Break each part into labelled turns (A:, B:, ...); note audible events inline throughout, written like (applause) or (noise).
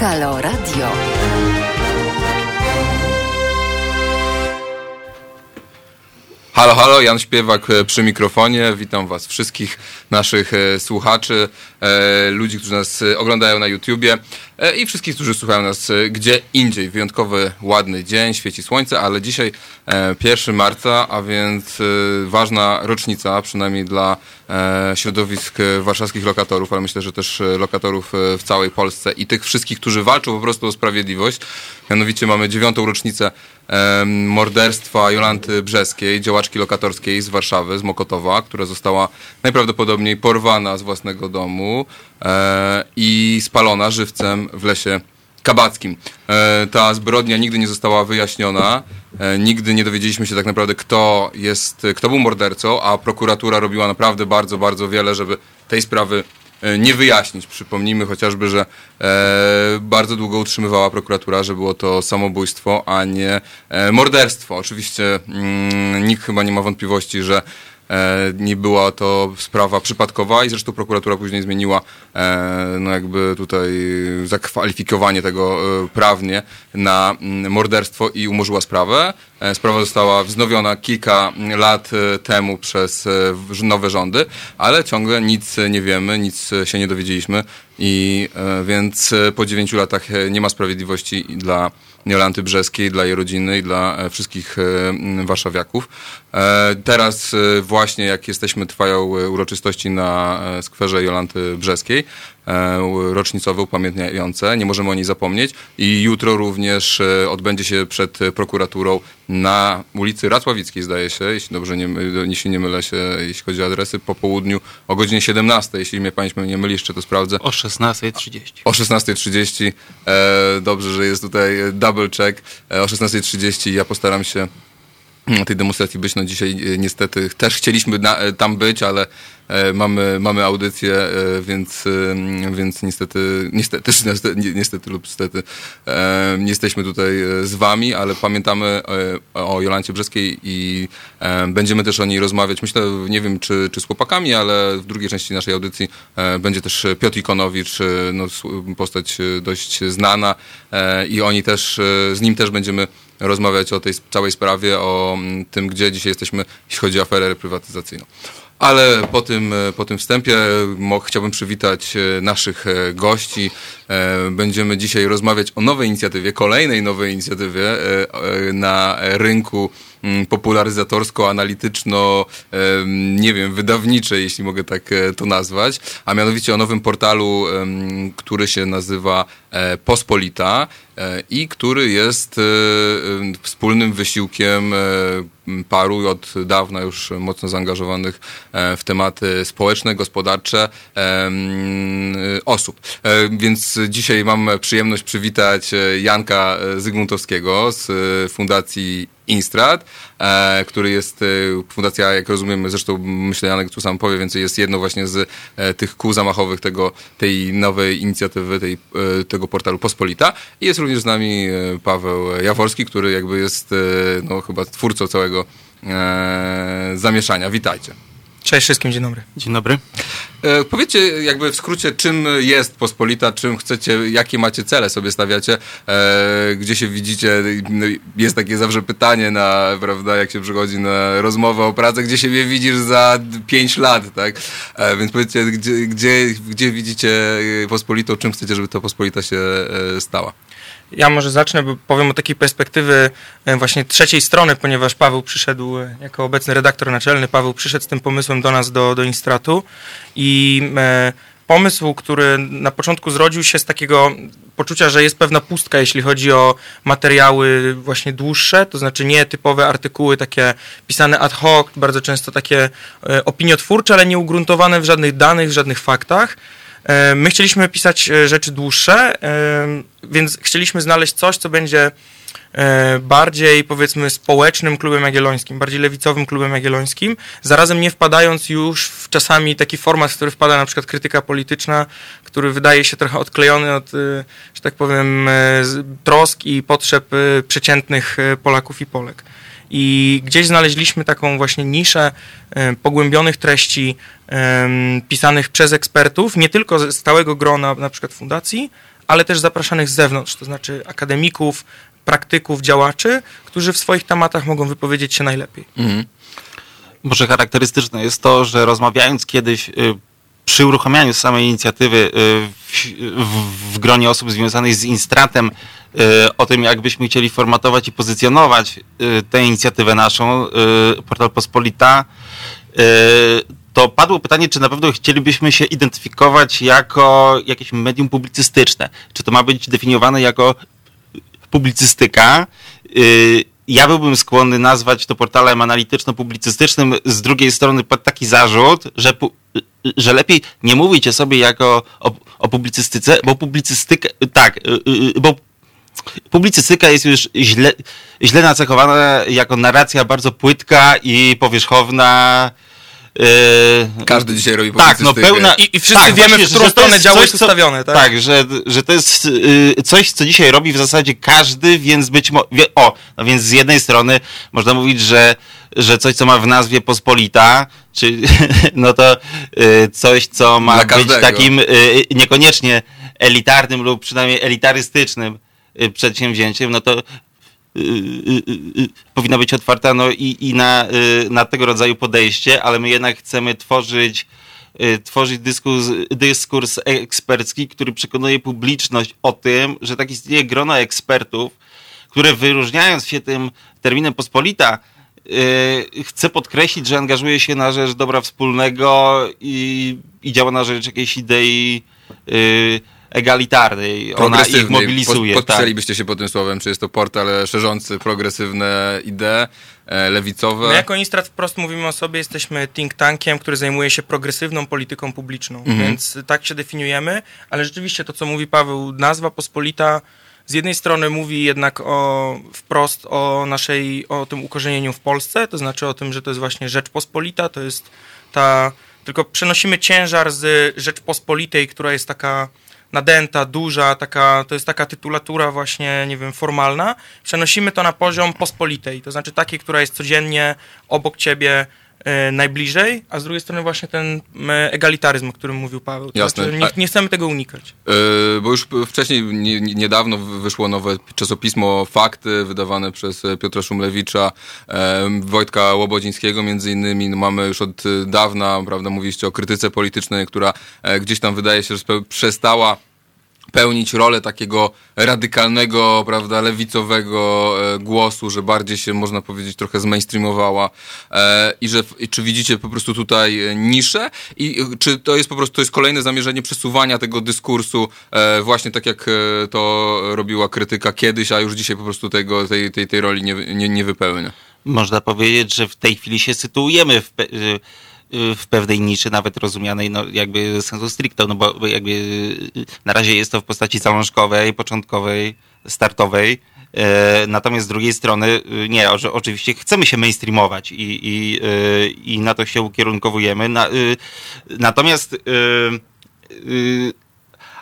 A: Halo Radio.
B: Halo, halo, Jan Śpiewak e, przy mikrofonie. Witam Was wszystkich naszych e, słuchaczy, e, ludzi, którzy nas oglądają na YouTubie i wszystkich, którzy słuchają nas gdzie indziej. Wyjątkowy, ładny dzień, świeci słońce, ale dzisiaj 1 marca, a więc ważna rocznica, przynajmniej dla środowisk warszawskich lokatorów, ale myślę, że też lokatorów w całej Polsce i tych wszystkich, którzy walczą po prostu o sprawiedliwość. Mianowicie mamy dziewiątą rocznicę morderstwa Jolanty Brzeskiej, działaczki lokatorskiej z Warszawy, z Mokotowa, która została najprawdopodobniej porwana z własnego domu e, i spalona żywcem w lesie kabackim. E, ta zbrodnia nigdy nie została wyjaśniona, e, nigdy nie dowiedzieliśmy się tak naprawdę, kto jest, kto był mordercą, a prokuratura robiła naprawdę bardzo, bardzo wiele, żeby tej sprawy E, nie wyjaśnić. Przypomnijmy chociażby, że e, bardzo długo utrzymywała prokuratura, że było to samobójstwo, a nie e, morderstwo. Oczywiście mm, nikt chyba nie ma wątpliwości, że E, nie była to sprawa przypadkowa i zresztą prokuratura później zmieniła e, no jakby tutaj zakwalifikowanie tego e, prawnie na mm, morderstwo i umorzyła sprawę. Sprawa została wznowiona kilka lat temu przez nowe rządy, ale ciągle nic nie wiemy, nic się nie dowiedzieliśmy i więc po dziewięciu latach nie ma sprawiedliwości dla Jolanty Brzeskiej, dla jej rodziny i dla e, wszystkich e, warszawiaków. E, teraz właśnie jak jesteśmy, trwają uroczystości na skwerze Jolanty Brzeskiej. E, rocznicowe upamiętniające, nie możemy o niej zapomnieć i jutro również e, odbędzie się przed prokuraturą na ulicy Racławickiej zdaje się, jeśli dobrze nie, jeśli nie mylę się, jeśli chodzi o adresy, po południu o godzinie 17, jeśli mnie pamięć nie myli, jeszcze to sprawdzę.
C: O 16.30.
B: O 16.30, e, dobrze, że jest tutaj double check, e, o 16.30 ja postaram się na tej demonstracji być. No dzisiaj niestety też chcieliśmy na, tam być, ale mamy, mamy audycję, e, więc, e, więc niestety, niestety, (laughs) niestety lub stety nie jesteśmy tutaj z wami, ale pamiętamy o Jolancie Brzeskiej i będziemy też o niej rozmawiać. Myślę, nie wiem czy, czy z chłopakami, ale w drugiej części naszej audycji będzie też Piotr Ikonowicz, no, postać dość znana i oni też, z nim też będziemy rozmawiać o tej całej sprawie, o tym, gdzie dzisiaj jesteśmy, jeśli chodzi o aferę reprywatyzacyjną. Ale po tym, e, po tym wstępie chciałbym przywitać e, naszych e, gości. Będziemy dzisiaj rozmawiać o nowej inicjatywie, kolejnej nowej inicjatywie na rynku popularyzatorsko-analityczno, nie wiem, wydawnicze, jeśli mogę tak e, to nazwać, a mianowicie o nowym portalu, który się nazywa e, Pospolita e, i który jest wspólnym wysiłkiem paru od dawna już mocno zaangażowanych w tematy społeczne, gospodarcze osób. Więc dzisiaj mam przyjemność przywitać Janka Zygmuntowskiego z Fundacji Instrat, e, który jest, e, fundacja, jak rozumiem, zresztą myślę, Janek tu sam powie, więc jest jedno właśnie z e, tych kół zamachowych tego, tej nowej inicjatywy, tej, tego portalu Pospolita. I jest również z nami Paweł Jaworski, który jakby jest, no chyba twórcą całego zamieszania. Witajcie.
D: Cześć wszystkim, dzień dobry.
C: Dzień dobry.
B: E, powiedzcie jakby w skrócie, czym jest Pospolita, czym chcecie, jakie macie cele sobie stawiacie, e, gdzie się widzicie, jest takie zawsze pytanie na, prawda, jak się przychodzi na rozmowę o pracę, gdzie siebie widzisz za pięć lat, tak? E, więc powiedzcie, gdzie, gdzie, gdzie widzicie Pospolitą, czym chcecie, żeby ta Pospolita się e, stała?
D: Ja może zacznę, bo powiem o takiej perspektywy e, właśnie trzeciej strony, ponieważ Paweł przyszedł, e, jako obecny redaktor naczelny, Paweł przyszedł z tym pomysłem do nas, do, do Instratu i e, pomysł, który na początku zrodził się z takiego poczucia, że jest pewna pustka, jeśli chodzi o materiały właśnie dłuższe, to znaczy nie typowe artykuły takie pisane ad hoc, bardzo często takie opiniotwórcze, ale nie ugruntowane w żadnych danych, w żadnych faktach. E, my chcieliśmy pisać e, rzeczy dłuższe, e, więc chcieliśmy znaleźć coś, co będzie bardziej powiedzmy społecznym klubem jagiellońskim, bardziej lewicowym klubem jagiellońskim, zarazem nie wpadając już w czasami taki format, w który wpada na przykład krytyka polityczna, który wydaje się trochę odklejony od, że tak powiem, trosk i potrzeb przeciętnych Polaków i Polek. I gdzieś znaleźliśmy taką właśnie niszę pogłębionych treści pisanych przez ekspertów, nie tylko z stałego grona na przykład fundacji, ale też zapraszanych z zewnątrz, to znaczy akademików, praktyków, działaczy, którzy w swoich tematach mogą wypowiedzieć się najlepiej. Mhm.
A: Może charakterystyczne jest to, że rozmawiając kiedyś y, przy uruchamianiu samej inicjatywy y, w, w, w gronie osób związanych z Instratem y, o tym, jakbyśmy chcieli formatować i pozycjonować tę inicjatywę naszą, Portal Pospolita, to padło pytanie, czy na pewno chcielibyśmy się identyfikować jako jakieś medium publicystyczne. Czy to ma być definiowane jako publicystyka? ja byłbym skłonny nazwać to portalem analityczno-publicystycznym. Z drugiej strony pod taki zarzut, że, że lepiej nie mówić sobie jako o, o publicystyce, bo publicystyka, tak, y, y, y, bo publicystyka jest już źle, źle nacechowana jako narracja bardzo płytka i powierzchowna,
B: Yy, Każdy dzisiaj robi Tak, no pełna...
D: I, i wszyscy tak, wiemy, właśnie, w którą stronę działo jest ustawione, tak?
A: Tak, że, że to jest yy, coś, co dzisiaj robi w zasadzie każdy, więc być może... O, no więc z jednej strony można mówić, że, że coś, co ma w nazwie pospolita, czy (laughs) no to yy, coś, co ma być takim yy, niekoniecznie elitarnym lub przynajmniej elitarystycznym yy, przedsięwzięciem, no to powinna być otwarta no i, i na, na tego rodzaju podejście, ale my jednak chcemy tworzyć tworzyć dyskurs, dyskurs ekspercki, który przekonuje publiczność o tym, że tak istnieje grono ekspertów, które wyróżniając się tym terminem pospolita, chce podkreślić, że angażuje się na rzecz dobra wspólnego i, i działa na rzecz jakiejś idei egalitarnej. Ona ich mobilizuje.
B: Tak. Podpisalibyście tak. się pod tym słowem, czy jest to portal szerzący progresywne idee e, lewicowe?
D: My jako Instrat wprost mówimy o sobie, jesteśmy think tankiem, który zajmuje się progresywną polityką publiczną, mhm. więc tak się definiujemy, ale rzeczywiście to, co mówi Paweł, nazwa pospolita z jednej strony mówi jednak o, wprost o naszej, o tym ukorzenieniu w Polsce, to znaczy o tym, że to jest właśnie Rzeczpospolita, to jest ta, tylko przenosimy ciężar z Rzeczpospolitej, która jest taka nadęta, duża, taka, to jest taka tytulatura właśnie, nie wiem, formalna. Przenosimy to na poziom pospolitej, to znaczy takiej, która jest codziennie obok ciebie, najbliżej, a z drugiej strony właśnie ten egalitaryzm, o którym mówił Paweł. Jasne. Znaczy, nie, nie, chcemy tego unikać.
B: Yy, bo już wcześniej, nie, niedawno wyszło nowe czasopismo Fakty, wydawane przez Piotra Szumlewicza, yy, Wojtka Łobodzińskiego między innymi. No, mamy już od dawna, prawda, mówiliście o krytyce politycznej, która gdzieś tam wydaje się, że przestała pełnić rolę takiego radykalnego, prawda, lewicowego e, głosu, że bardziej się, można powiedzieć, trochę zmainstreamowała e, i że czy widzicie po prostu tutaj e, niszę i czy to jest po prostu to jest kolejne zamierzenie przesuwania tego dyskursu właśnie tak jak to robiła krytyka kiedyś, a już dzisiaj po prostu tego, tej, tej, tej roli nie, nie, nie wypełnia.
A: Można powiedzieć, że w tej chwili się sytuujemy w w pewnej niszy, nawet rozumianej no, jakby sensu stricto, no bo jakby na razie jest to w postaci zalążkowej, początkowej, startowej, e, Natomiast z drugiej strony, e, nie, oczywiście chcemy się mainstreamować i, i, i na to się ukierunkowujemy. Natomiast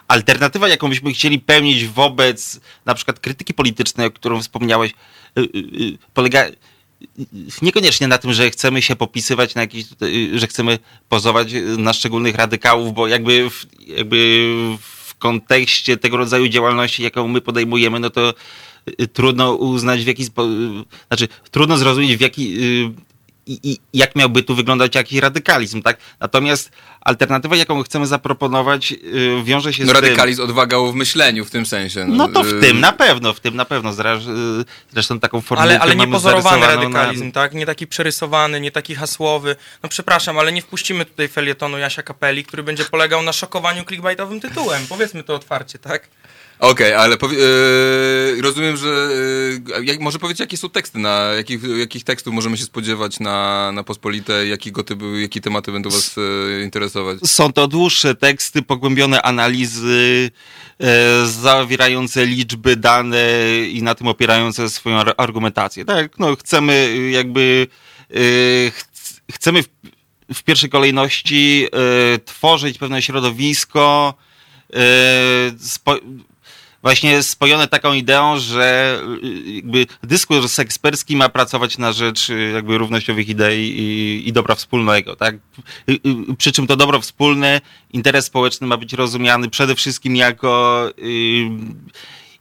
A: alternatywa, jaką byśmy chcieli pełnić wobec na przykład krytyki politycznej, o którą wspomniałeś, polega niekoniecznie na tym, że chcemy się popisywać na jakiś, że chcemy pozować na szczególnych radykałów, bo jakby w, jakby w kontekście tego rodzaju działalności, jaką my podejmujemy, no to y, trudno uznać w jaki znaczy trudno zrozumieć w jaki y, i, i, jak miałby tu wyglądać jakiś radykalizm, tak? Natomiast alternatywa, jaką chcemy zaproponować, yy, wiąże się
B: no, z radykalizm, tym... odwaga w myśleniu w tym sensie.
A: No, no to w tym na pewno, w tym na pewno. Zresztą taką formę.
D: Ale, ale nie pozorowany radykalizm, na... tak? Nie taki przerysowany, nie taki hasłowy. No przepraszam, ale nie wpuścimy tutaj felietonu Jasia Kapeli, który będzie polegał na szokowaniu clickbaitowym tytułem. Powiedzmy to otwarcie, tak?
B: Okej, okay, ale yy, rozumiem, że yy, jak, może powiedzieć, jakie są teksty, na jakich, jakich tekstów możemy się spodziewać na, na Pospolite, jakiego typu, jakie tematy będą was yy, interesować?
A: Są to dłuższe teksty, pogłębione analizy, zawierające liczby, dane i na tym opierające swoją argumentację. Tak, no chcemy jakby, ch chcemy w, w, pierwszej kolejności tworzyć pewne środowisko, właśnie spojone taką ideą, że jakby dyskurs ekspercki ma pracować na rzecz jakby równościowych idei i, i dobra wspólnego, tak? Przy czym to dobro wspólne, interes społeczny ma być rozumiany przede wszystkim jako y,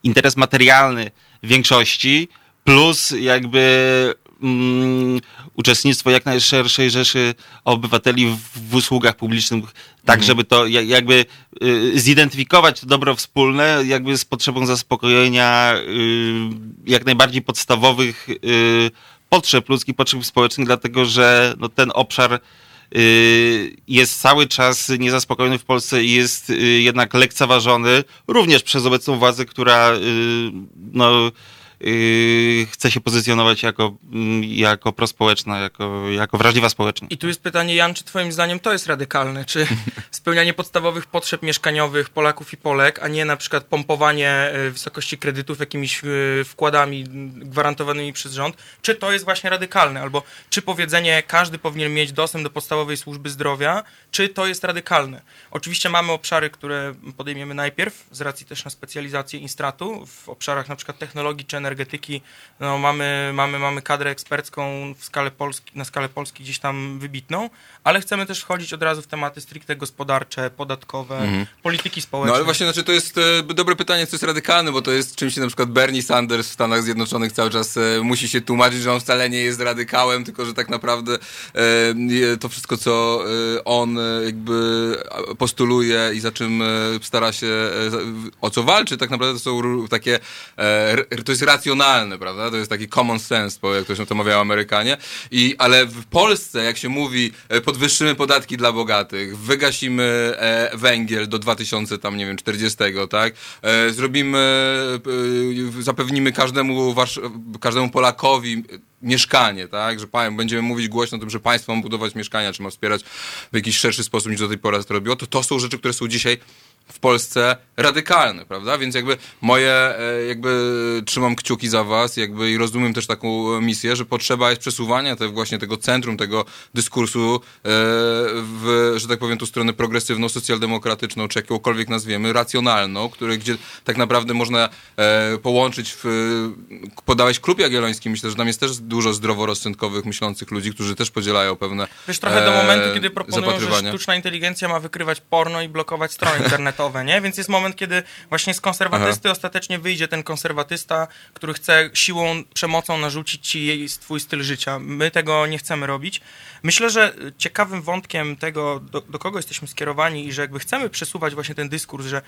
A: interes materialny większości, plus jakby mm, uczestnictwo jak najszerszej rzeszy obywateli w, w usługach publicznych, tak mhm. żeby to jakby y, zidentyfikować to dobro wspólne jakby z potrzebą zaspokojenia y, jak najbardziej podstawowych y, potrzeb ludzkich, potrzeb społecznych, dlatego że no, ten obszar jest cały czas niezaspokojony w Polsce i jest jednak lekceważony również przez obecną władzę, która no, chce się pozycjonować jako, mm, jako prospołeczna, jako, jako wrażliwa społecznie.
D: I tu jest pytanie, Jan, czy twoim zdaniem to jest radykalne? Czy (laughs) spełnianie podstawowych potrzeb mieszkaniowych Polaków i Polek, a nie na przykład pompowanie e, wysokości kredytów jakimiś e, wkładami gwarantowanymi przez rząd, czy to jest właśnie radykalne? Albo czy powiedzenie, każdy powinien mieć dostęp do podstawowej służby zdrowia, czy to jest radykalne? Oczywiście mamy obszary, które podejmiemy najpierw, z racji też na specjalizację Instratu, w obszarach na przykład technologii czy energetyki no, mamy, mamy, mamy kadrę ekspercką w skale Polski, na skalę Polski gdzieś tam wybitną, ale chcemy też wchodzić od razu w tematy stricte gospodarcze, podatkowe, mhm. polityki społecznej.
B: No ale właśnie, znaczy to jest e, dobre pytanie, co jest radykalne, bo to jest czymś na przykład Bernie Sanders w Stanach Zjednoczonych cały czas e, musi się tłumaczyć, że on wcale nie jest radykałem, tylko że tak naprawdę e, to wszystko, co e, on e, jakby postuluje i za czym e, stara się, o co walczy, tak naprawdę to są takie, to jest racjonalne, prawda? To jest taki common sense, jak to się to mawiają Amerykanie. I, ale w Polsce, jak się mówi, e, podwyższymy podatki dla bogatych, wygasimy e, węgiel do 2000 tam, nie wiem, 40, tak? E, zrobimy, e, zapewnimy każdemu, każdemu Polakowi mieszkanie, tak? Że będziemy mówić głośno o tym, że państwo ma budować mieszkania, czy ma wspierać w jakiś szerszy sposób niż do tej pory to robiło, to to są rzeczy, które są dzisiaj w Polsce radykalny, prawda? Więc jakby moje, e, jakby trzymam kciuki za was, jakby i rozumiem też taką misję, że potrzeba jest przesuwania te, właśnie tego centrum, tego dyskursu e, w, że tak powiem, tu stronę progresywną, socjaldemokratyczną, czy jakąkolwiek nazwiemy, racjonalną, który, gdzie tak naprawdę można e, połączyć, w, podawać klub jagielloński. Myślę, że tam jest też dużo zdroworozsądkowych, myślących ludzi, którzy też podzielają pewne
D: Wiesz, trochę do momentu, kiedy proponują, że sztuczna inteligencja ma wykrywać porno i blokować strony internetowe internetowe, nie? Więc jest moment, kiedy właśnie z konserwatysty Aha. ostatecznie wyjdzie ten konserwatysta, który chce siłą, przemocą narzucić ci jej, twój styl życia. My tego nie chcemy robić. Myślę, że ciekawym wątkiem tego, do, do kogo jesteśmy skierowani i że jakby chcemy przesuwać właśnie ten dyskurs, że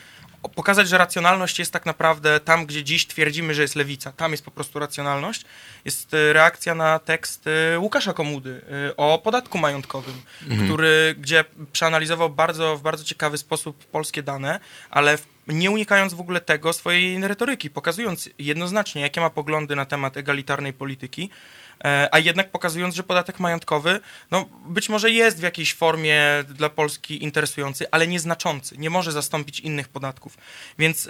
D: pokazać, że racjonalność jest tak naprawdę tam, gdzie dziś twierdzimy, że jest lewica. Tam jest po prostu racjonalność. Jest e, reakcja na tekst e, Łukasza Komudy e, o podatku majątkowym, mhm. który, gdzie przeanalizował bardzo, w bardzo ciekawy sposób polskie dane, ale nie unikając w ogóle tego swojej retoryki, pokazując jednoznacznie, jakie ma poglądy na temat egalitarnej polityki, a jednak pokazując, że podatek majątkowy no, być może jest w jakiejś formie dla Polski interesujący, ale nieznaczący, nie może zastąpić innych podatków. Więc e,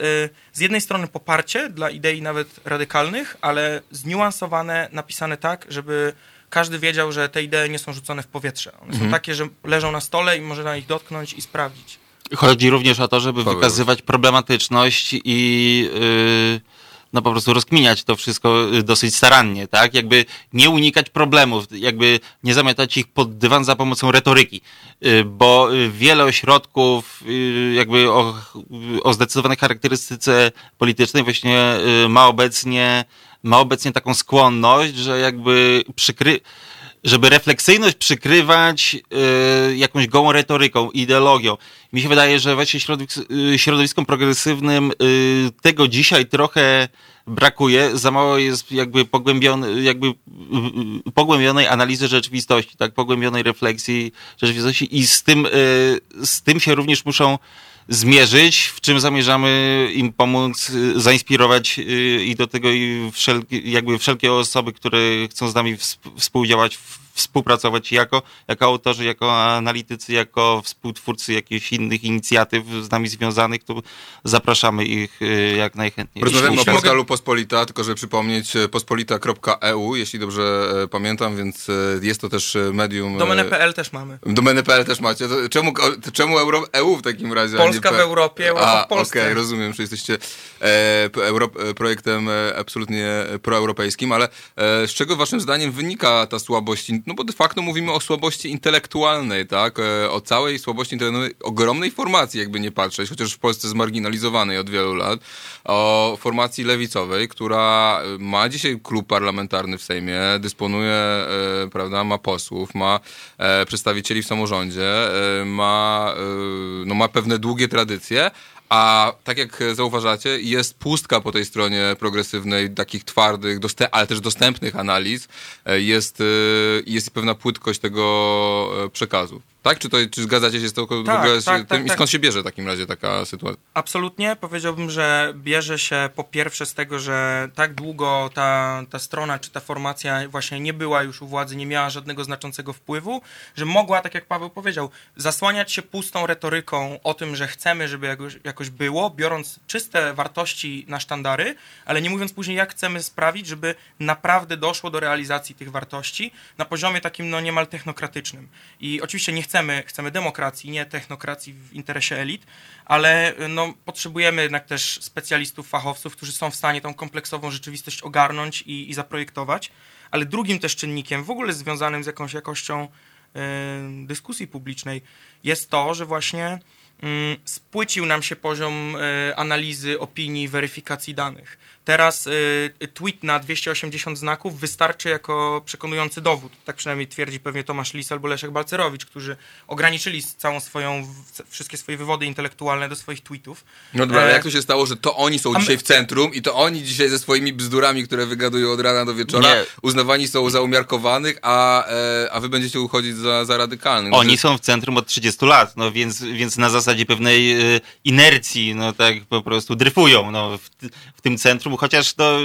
D: z jednej strony poparcie dla idei nawet radykalnych, ale zniuansowane, napisane tak, żeby każdy wiedział, że te idee nie są rzucone w powietrze. One mhm. są takie, że leżą na stole i można ich dotknąć i sprawdzić.
A: Chodzi również o to, żeby wykazywać problematyczność i yy, no po prostu rozkminiać to wszystko y, dosyć starannie, tak? Jakby nie unikać problemów, jakby nie zamiatać ich pod dywan za pomocą retoryki, y, bo y, wiele ośrodków jakby o, o zdecydowanej charakterystyce politycznej właśnie ma obecnie, ma obecnie taką skłonność, że jakby przykry, żeby refleksyjność przykrywać y, jakąś gołą retoryką, ideologią. Mi się wydaje, że właśnie środowisk, y, środowiskom progresywnym y, tego dzisiaj trochę brakuje. Za mało jest jakby, pogłębiony, jakby y, y, pogłębionej analizy rzeczywistości, tak, pogłębionej refleksji rzeczywistości i z tym, z tym się również muszą zmierzyć, w czym zamierzamy im pomóc, y, zainspirować y, i do tego i wszelkie, jakby wszelkie osoby, które chcą z nami współdziałać w współpracować jako, jako autorzy, jako analitycy, jako współtwórcy jakichś innych inicjatyw z nami związanych, to zapraszamy ich y, jak najchętniej.
B: Rozmawiamy o portalu Pospolita, tylko żeby przypomnieć e, pospolita.eu, jeśli dobrze e, pamiętam, więc e, jest to też e, medium... e,
D: Domenę.pl też mamy.
B: Domenę.pl też macie. Czemu, czemu Euro, EU w takim razie?
D: Polska w Europie, Europa
B: A,
D: w Polsce.
B: Okej, rozumiem, że jesteście e, euro, e, projektem e, absolutnie proeuropejskim, ale e, z czego waszym zdaniem wynika ta słabość? No bo de facto mówimy o słabości intelektualnej, tak? E, o całej słabości intelektualnej, ogromnej formacji, jakby nie patrzeć, chociaż w Polsce zmarginalizowanej od wielu lat, o formacji lewicowej, która e, ma dzisiaj klub parlamentarny w Sejmie, dysponuje, e, prawda, ma posłów, ma przedstawicieli w samorządzie, ma, no, ma pewne długie tradycje, a tak jak zauważacie, jest pustka po tej stronie progresywnej, takich twardych, ale też dostępnych analiz. E, Jest, e, jest pewna płytkość tego e, przekazu. Tak? Czy, to, czy zgadzacie się z, w
D: Tak,
B: z
D: tak,
B: tym?
D: tak,
B: I skąd się bierze w takim razie taka sytuacja?
D: Absolutnie. Powiedziałbym, że bierze się po pierwsze z tego, że tak długo ta, ta strona czy ta formacja właśnie nie była już u władzy, nie miała żadnego znaczącego wpływu, że mogła, tak jak Paweł powiedział, zasłaniać się pustą retoryką o tym, że chcemy, żeby jakoś, jakoś było, biorąc czyste wartości na sztandary, ale nie mówiąc później, jak chcemy sprawić, żeby naprawdę doszło do realizacji tych wartości na poziomie takim no niemal technokratycznym. I oczywiście nie chcemy, chcemy demokracji, nie technokracji w interesie elit, ale no, potrzebujemy jednak też specjalistów, fachowców, którzy są w stanie tą kompleksową rzeczywistość ogarnąć i, i zaprojektować. Ale drugim też czynnikiem, w ogóle związanym z jakąś jakością e, dyskusji publicznej, jest to, że właśnie mm, spłycił nam się poziom e, analizy, opinii, weryfikacji danych. Teraz e, tweet na 280 znaków wystarczy jako przekonujący dowód. Tak przynajmniej twierdzi pewnie Tomasz Lis albo Leszek Balcerowicz, którzy ograniczyli całą swoją, wszystkie swoje wywody intelektualne do swoich tweetów.
B: No dobra, ale
D: E,
B: jak to się stało, że to oni są
D: my-
B: dzisiaj w centrum i to oni dzisiaj ze swoimi bzdurami, które wygadują od rana do wieczora,
A: Nie.
B: uznawani są za umiarkowanych, a, e, a wy będziecie uchodzić za, za radykalnych.
A: Oni
B: Że-
A: są w centrum od 30 lat, no więc, więc na zasadzie pewnej e, inercji, no tak po prostu dryfują no, w, w tym centrum, chociaż to y,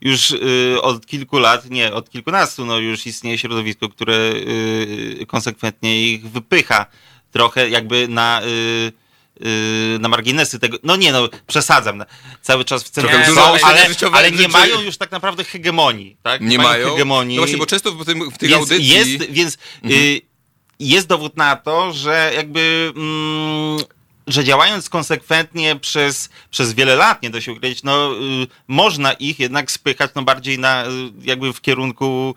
A: już y, od kilku lat, nie, od kilkunastu, no już istnieje środowisko, które y, konsekwentnie ich wypycha trochę jakby na... Na marginesy tego, no nie no, przesadzam, no, cały czas w centrum są, ale, ale nie mają już tak naprawdę hegemonii, tak?
B: Nie mają.
A: hegemonii.
B: No właśnie, bo często w, tym, w tych
A: Więc
B: audycji...
A: Jest, więc y, jest dowód na to, że jakby. Mm, że działając konsekwentnie przez, przez wiele lat, nie da się ukryć, no, y, można ich jednak spychać no, bardziej na, y, jakby w kierunku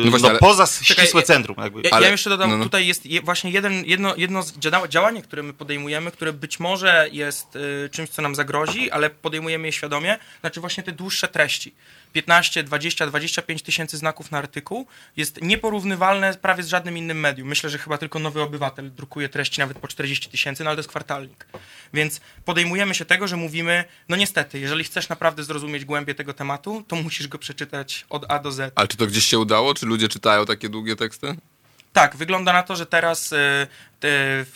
B: No
A: no
B: właśnie, ale-
A: poza
D: Czekaj,
A: ścisłe
D: ja-
A: centrum. Jakby.
D: Ja,
B: Ale-
D: ja jeszcze dodam,
B: no, no.
D: tutaj jest je, właśnie jeden, jedno, jedno działanie, które my podejmujemy, które być może jest y, czymś, co nam zagrozi, ale podejmujemy je świadomie, znaczy właśnie te dłuższe treści. 15, 20, 25 tysięcy znaków na artykuł jest nieporównywalne prawie z żadnym innym medium. Myślę, że chyba tylko Nowy Obywatel drukuje treści nawet po 40 tysięcy, no ale to jest kwartalnik. Więc podejmujemy się tego, że mówimy, no niestety, jeżeli chcesz naprawdę zrozumieć głębię tego tematu, to musisz go przeczytać od A do Z.
B: Ale czy to gdzieś się udało? Czy ludzie czytają takie długie teksty?
D: Tak, wygląda na to, że teraz, y,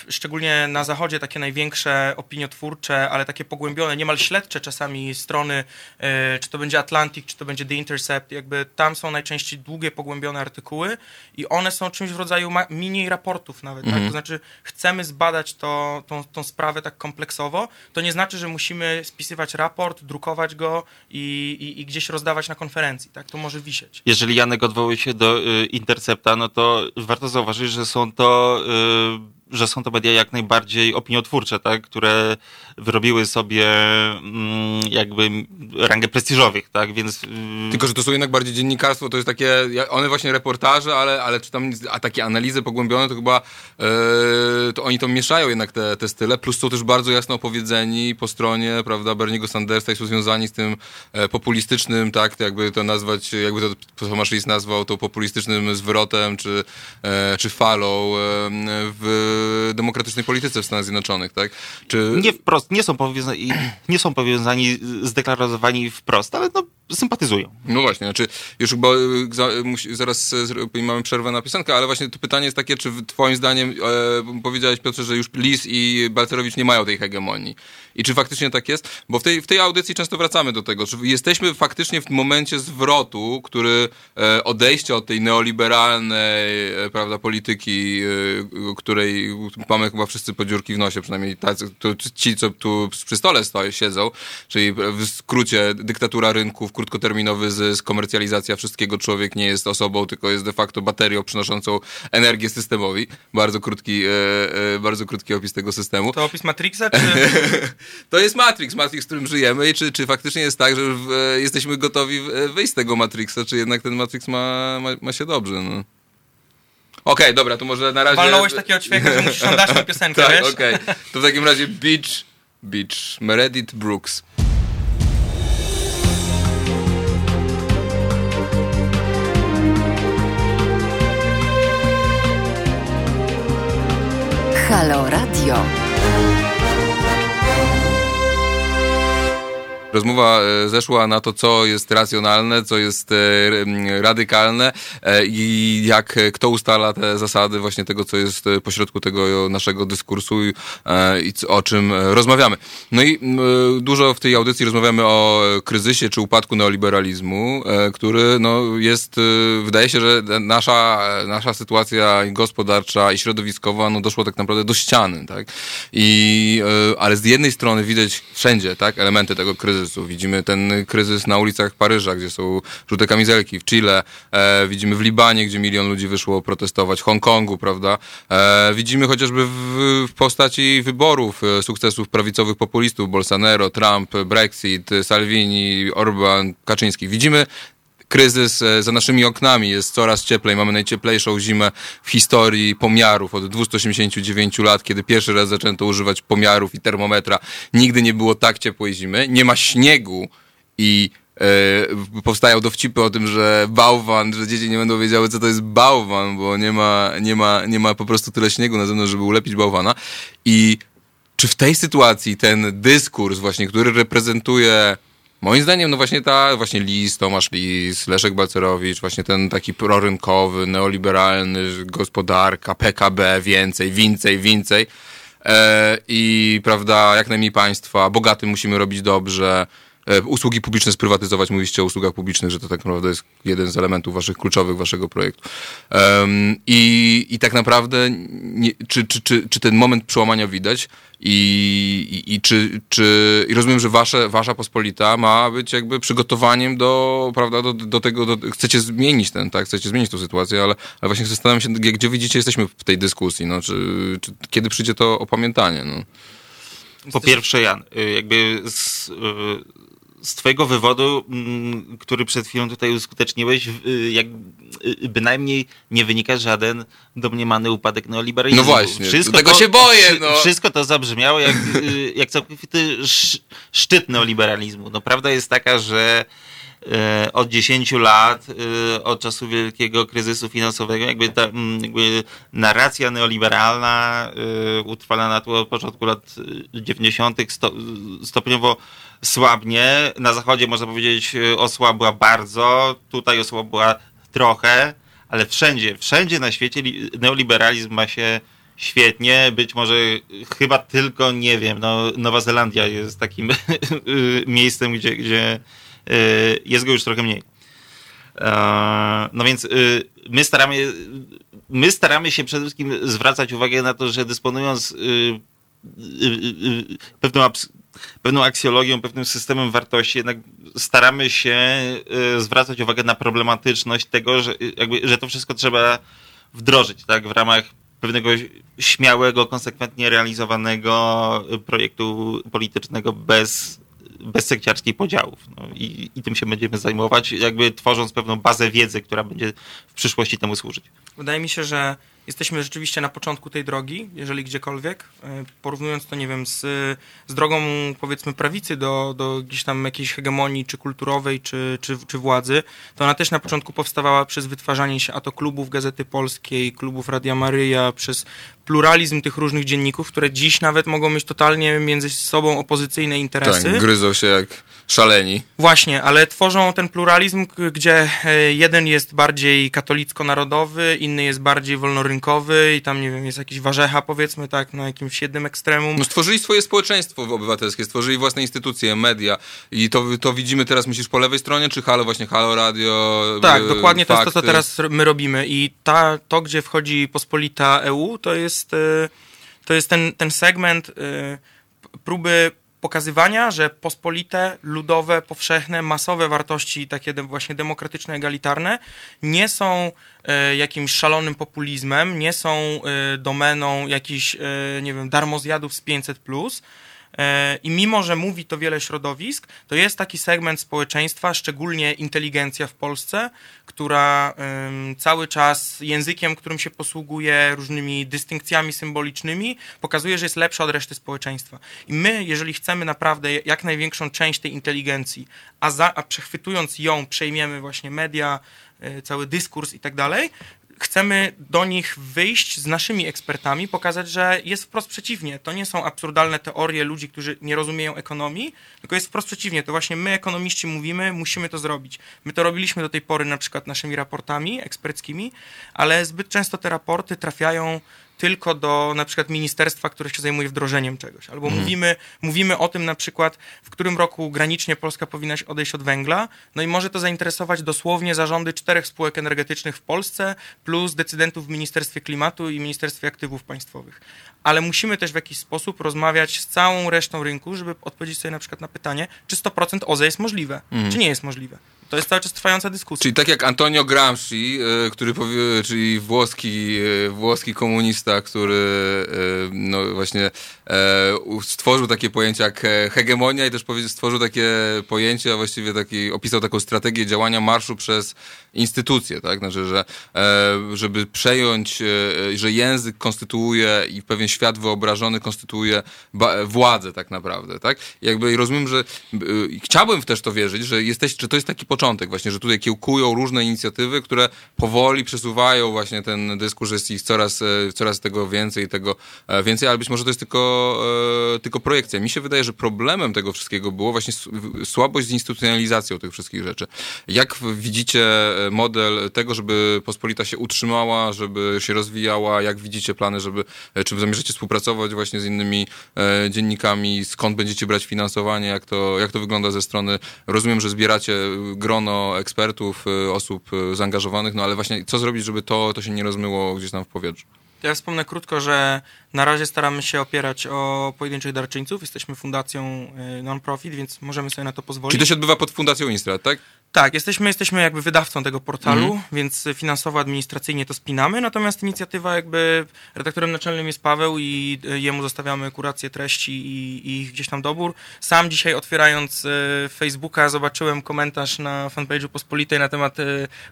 D: szczególnie na zachodzie, takie największe opiniotwórcze, ale takie pogłębione, niemal śledcze czasami strony, y, czy to będzie Atlantic, czy to będzie The Intercept, jakby tam są najczęściej długie, pogłębione artykuły i one są czymś w rodzaju mini raportów nawet, tak? To znaczy chcemy zbadać to, tą, tą sprawę tak kompleksowo, to nie znaczy, że musimy spisywać raport, drukować go i, i, i gdzieś rozdawać na konferencji, tak? To może wisieć.
A: Jeżeli Janek odwołuje się do y, Intercepta, no to warto zauważyć, że są to, y, że są to media jak najbardziej opiniotwórcze, tak? które wyrobiły sobie mm, jakby rangę prestiżowych, tak? Więc y,
B: Tylko, że to są jednak bardziej dziennikarstwo, to jest takie, one właśnie reportaże, ale, ale czy tam, a takie analizy pogłębione, to chyba e, to oni to mieszają jednak te, te style, plus są też bardzo jasno opowiedzeni po stronie, prawda, Berniego Sandersa i są związani z tym e, populistycznym, tak, jakby to nazwać, jakby to Tomasz Lis nazwał to populistycznym zwrotem, czy, e, czy falą w demokratycznej polityce w Stanach Zjednoczonych, tak? Czy...
A: nie wprost, nie są powiązani, (clears throat) nie są powiązani, zdeklarowani wprost, ale no sympatyzują.
B: No właśnie, znaczy już chyba y, zaraz y, mamy przerwę na piosenkę, ale właśnie to pytanie jest takie, czy twoim zdaniem e, powiedziałeś Piotrze, że już Lis i Balcerowicz nie mają tej hegemonii. I czy faktycznie tak jest? Bo w tej, w tej audycji często wracamy do tego, czy jesteśmy faktycznie w momencie zwrotu, który e, odejście od tej neoliberalnej e, prawda, polityki, e, której mamy chyba wszyscy podziurki w nosie, przynajmniej tacy, to, ci, co tu przy stole stoi, siedzą, czyli w skrócie dyktatura rynków, krótkoterminowy zysk, komercjalizacja wszystkiego, człowiek nie jest osobą, tylko jest de facto baterią przynoszącą energię systemowi. Bardzo krótki, e, e, bardzo krótki opis tego systemu.
D: To opis Matrixa, czy... (laughs)
B: to jest Matrix, Matrix, w którym żyjemy i czy, czy faktycznie jest tak, że e, jesteśmy gotowi wyjść z tego Matrixa, czy jednak ten Matrix ma, ma, ma się dobrze, no. Okej, okay, dobra, to może na razie...
D: Walnąłeś takiego ćwieka, że musisz dać tę piosenkę, (laughs)
B: tak,
D: wiesz?
B: okej. Okay. To w takim razie Beach, Beach, Meredith Brooks. Halo Radio. Rozmowa e, zeszła na to, co jest racjonalne, co jest e, radykalne e, i jak kto ustala te zasady właśnie tego, co jest pośrodku tego naszego dyskursu i o czym rozmawiamy. No i dużo w tej audycji rozmawiamy o kryzysie czy upadku neoliberalizmu, który no, jest, wydaje się, że nasza, nasza sytuacja gospodarcza i środowiskowa no, doszło tak naprawdę do ściany, tak? I, ale z jednej strony widać wszędzie, tak, elementy tego kryzysu, kryzysu. Widzimy ten kryzys na ulicach Paryża, gdzie są żółte kamizelki, w Chile, e, widzimy w Libanie, gdzie milion ludzi wyszło protestować, w Hongkongu, prawda? E, widzimy chociażby w, w postaci wyborów, e, sukcesów prawicowych populistów, Bolsonaro, Trump, Brexit, Salvini, Orban, Kaczyński. Widzimy kryzys e, za naszymi oknami, jest coraz cieplej, mamy najcieplejszą zimę w historii pomiarów od 289 lat, kiedy pierwszy raz zaczęto używać pomiarów i termometra. Nigdy nie było tak ciepłej zimy, nie ma śniegu i Yy, powstają dowcipy o tym, że bałwan, że dzieci nie będą wiedziały, co to jest bałwan, bo nie ma, nie ma, nie ma po prostu tyle śniegu na zewnątrz, żeby ulepić bałwana. I czy w tej sytuacji ten dyskurs właśnie, który reprezentuje Moim zdaniem, no właśnie ta, właśnie Lis, Tomasz Lis, Leszek Balcerowicz, właśnie ten taki prorynkowy, neoliberalny, gospodarka, PKB, więcej, więcej, więcej. E, I prawda, jak najmniej państwa, bogatym musimy robić dobrze, usługi publiczne sprywatyzować, mówiliście o usługach publicznych, że to tak naprawdę jest jeden z elementów waszych kluczowych, waszego projektu. Um, i, I tak naprawdę, nie, czy, czy, czy, czy ten moment przełamania widać? I, i, i czy, czy i rozumiem, że wasze, wasza pospolita ma być jakby przygotowaniem do, prawda, do, do tego, do, chcecie zmienić ten, tak, chcecie zmienić tę sytuację, ale, ale właśnie zastanawiam się, gdzie widzicie, jesteśmy w tej dyskusji, no, czy, czy kiedy przyjdzie to opamiętanie, no.
A: Po pierwsze, Jan, y, jakby z, y, z twojego wywodu, mm, który przed chwilą tutaj uskuteczniłeś, y, jak y, bynajmniej nie wynika żaden domniemany upadek neoliberalizmu.
B: No właśnie, wszystko tego to, się boję. No.
A: Wszystko to zabrzmiało jak, y, jak całkowity szczyt neoliberalizmu. No prawda jest taka, że od 10 lat, od czasu wielkiego kryzysu finansowego, jakby ta mm, jakby narracja neoliberalna utrwalana tu od początku lat 90. stopniowo słabnie. Na zachodzie można powiedzieć y, osłabła bardzo, tutaj osłabła trochę, ale wszędzie, wszędzie na świecie neoliberalizm ma się świetnie. Być może chyba tylko, nie wiem, no, Nowa Zelandia jest takim (laughs) y, miejscem, gdzie, gdzie y, jest go już trochę mniej. E, no więc my staramy, my staramy się przede wszystkim zwracać uwagę na to, że dysponując pewną pewną aksjologią, pewnym systemem wartości, jednak staramy się y, zwracać uwagę na problematyczność tego, że, jakby, że to wszystko trzeba wdrożyć tak, w ramach pewnego śmiałego, konsekwentnie realizowanego projektu politycznego bez, bez sekciarskich podziałów. No, i, I tym się będziemy zajmować, jakby tworząc pewną bazę wiedzy, która będzie w przyszłości temu służyć.
D: Wydaje mi się, że jesteśmy rzeczywiście na początku tej drogi, jeżeli gdziekolwiek. E, porównując to, nie wiem, z, z drogą powiedzmy prawicy do, do gdzieś tam jakiejś hegemonii, czy kulturowej, czy, czy, czy władzy, to ona też na początku powstawała przez wytwarzanie się a to klubów Gazety Polskiej, klubów Radia Maryja, przez pluralizm tych różnych dzienników, które dziś nawet mogą mieć totalnie między sobą opozycyjne interesy.
B: Tak, gryzą się jak szaleni.
D: Właśnie, ale tworzą ten pluralizm, gdzie e, jeden jest bardziej katolicko-narodowy, inny jest bardziej wolnorynkowy i tam, nie wiem, jest jakiś warzecha, powiedzmy tak, na jakimś jednym ekstremum.
B: No stworzyli swoje społeczeństwo obywatelskie, stworzyli własne instytucje, media i to, to widzimy teraz, myślisz, po lewej stronie, czy Halo, właśnie Halo Radio?
D: Tak, dokładnie fakty. to jest to, co teraz my robimy i ta, to, gdzie wchodzi pospolita EU, to jest, y, to jest ten, ten segment y, próby pokazywania, że pospolite, ludowe, powszechne, masowe wartości, takie właśnie demokratyczne, egalitarne, nie są e, jakimś szalonym populizmem, nie są domeną jakichś, nie wiem, darmozjadów z 500+, plus, E, I mimo, że mówi to wiele środowisk, to jest taki segment społeczeństwa, szczególnie inteligencja w Polsce, która cały czas językiem, którym się posługuje, różnymi dystynkcjami symbolicznymi, pokazuje, że jest lepsza od reszty społeczeństwa. I my, jeżeli chcemy naprawdę jak największą część tej inteligencji, a, za, a przechwytując ją, przejmiemy właśnie media, e, cały dyskurs i tak dalej, chcemy do nich wyjść z naszymi ekspertami, pokazać, że jest wprost przeciwnie. To nie są absurdalne teorie ludzi, którzy nie rozumieją ekonomii, tylko jest wprost przeciwnie. To właśnie my, ekonomiści, mówimy, musimy to zrobić. My to robiliśmy do tej pory na przykład naszymi raportami eksperckimi, ale zbyt często te raporty trafiają tylko do na przykład ministerstwa, które się zajmuje wdrożeniem czegoś. Albo mhm. mówimy, mówimy o tym na przykład, w którym roku granicznie Polska powinna odejść od węgla, no i może to zainteresować dosłownie zarządy czterech spółek energetycznych w Polsce, plus decydentów w Ministerstwie Klimatu i Ministerstwie Aktywów Państwowych. Ale musimy też w jakiś sposób rozmawiać z całą resztą rynku, żeby odpowiedzieć sobie na przykład na pytanie, czy 100% OZE jest możliwe, mhm. czy nie jest możliwe. To jest cały czas trwająca dyskusja.
B: Czyli tak jak Antonio Gramsci, e, który powie, czyli włoski, e, włoski komunista, który e, no właśnie stworzył takie pojęcie jak hegemonia i też stworzył takie pojęcie, a właściwie taki, opisał taką strategię działania marszu przez instytucje, tak? Znaczy, że żeby przejąć, że język konstytuuje i pewien świat wyobrażony konstytuuje władzę tak naprawdę, tak? I jakby rozumiem, że chciałbym też to wierzyć, że jesteś, że to jest taki początek właśnie, że tutaj kiełkują różne inicjatywy, które powoli przesuwają właśnie ten dyskurs, jest ich coraz, e, coraz tego więcej, tego e, więcej, ale być może to jest tylko, e, tylko projekcja. Mi się wydaje, że problemem tego wszystkiego było właśnie słabość z instytucjonalizacją tych wszystkich rzeczy. Jak widzicie model tego, żeby pospolita się utrzymała, żeby się rozwijała, jak widzicie plany, żeby, czy zamierzacie współpracować właśnie z innymi dziennikami, skąd będziecie brać finansowanie, jak to, jak to wygląda ze strony, rozumiem, że zbieracie grono ekspertów, y, osób y, zaangażowanych, no ale właśnie co zrobić, żeby to, to się nie rozmyło gdzieś tam w powietrzu?
D: Ja wspomnę krótko, że na razie staramy się opierać o pojedynczych darczyńców. Jesteśmy fundacją y, non-profit, więc możemy sobie na to pozwolić.
B: Czy to się odbywa pod fundacją Instrat, tak?
D: Tak, jesteśmy, jesteśmy jakby wydawcą tego portalu, mm. więc finansowo, administracyjnie to spinamy, natomiast inicjatywa jakby redaktorem naczelnym jest Paweł i e, jemu zostawiamy kurację treści i, i gdzieś tam dobór. Sam dzisiaj otwierając e, Facebooka zobaczyłem komentarz na fanpage'u Pospolitej na temat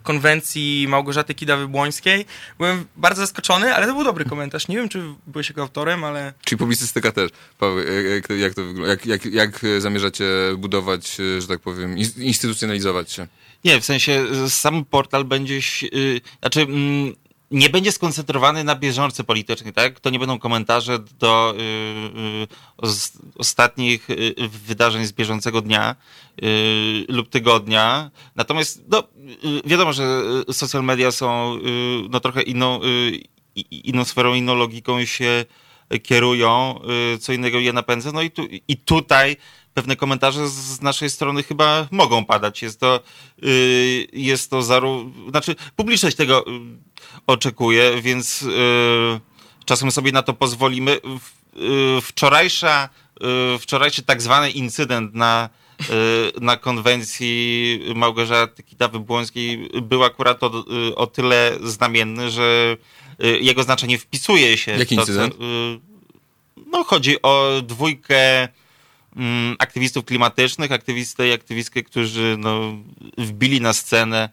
D: konwencji Małgorzaty Kidawy-Błońskiej. Byłem bardzo zaskoczony, ale to był dobry komentarz. Nie wiem, czy byłeś jego autorem, ale...
B: Czyli publicystyka też. Paweł, jak, jak to wygląda? Jak, jak, jak zamierzacie budować, że tak powiem, instytucjonalizować się.
A: Nie, w sensie sam portal będzie, yy, znaczy yy, nie będzie skoncentrowany na bieżące politycznej, tak? To nie będą komentarze do yy, ostatnich y, wydarzeń z bieżącego dnia y, lub tygodnia. Natomiast no, y, wiadomo, że social media są no, trochę inną, inną sferą, inną logiką się kierują, co innego je napędza. No i, tu, i tutaj pewne komentarze z naszej strony chyba mogą padać. Jest to, y, jest to zarówno, znaczy publiczność tego y, oczekuje, więc y, czasem sobie na to pozwolimy. Wczorajsza, wczorajszy tak zwany incydent na na konwencji Małgorzaty Kidawy-Błońskiej był akurat o, o, tyle znamienny, że jego znaczenie wpisuje się.
B: Jaki to, incydent?
A: no, chodzi o dwójkę Mm, aktywistów klimatycznych, aktywisty i aktywistki, którzy no, wbili na scenę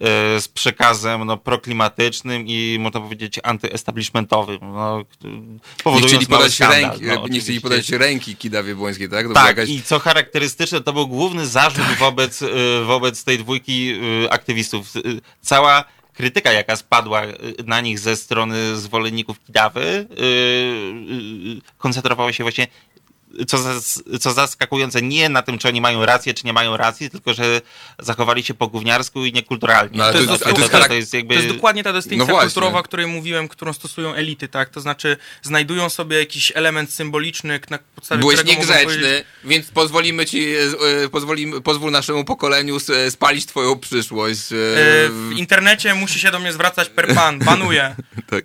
A: e, z przekazem no, proklimatycznym i można powiedzieć antyestablishmentowym. No,
B: nie chcieli podać skandal, ręki, no, nie chcieli podać ręki Kidawie Błońskiej, tak?
A: To tak, jakaś... i co charakterystyczne, to był główny zarzut wobec, e, wobec tej dwójki e, aktywistów. Cała krytyka, jaka spadła na nich ze strony zwolenników Kidawy, koncentrowała się właśnie co, co zaskakujące, nie na tym, czy oni mają rację, czy nie mają racji, tylko że zachowali się po gówniarsku i niekulturalnie.
D: No, to, jest, to, jest, to, jest jakby... to jest dokładnie ta dystynkcja no kulturowa, o której mówiłem, którą stosują elity, tak? To znaczy znajdują sobie jakiś element symboliczny, na podstawie
B: Byłeś niegrzeczny, więc pozwolimy ci, e, e, pozwolimy, pozwól naszemu pokoleniu spalić twoją przyszłość. E,
D: w internecie musi się do mnie zwracać per pan, banuje. (laughs) tak.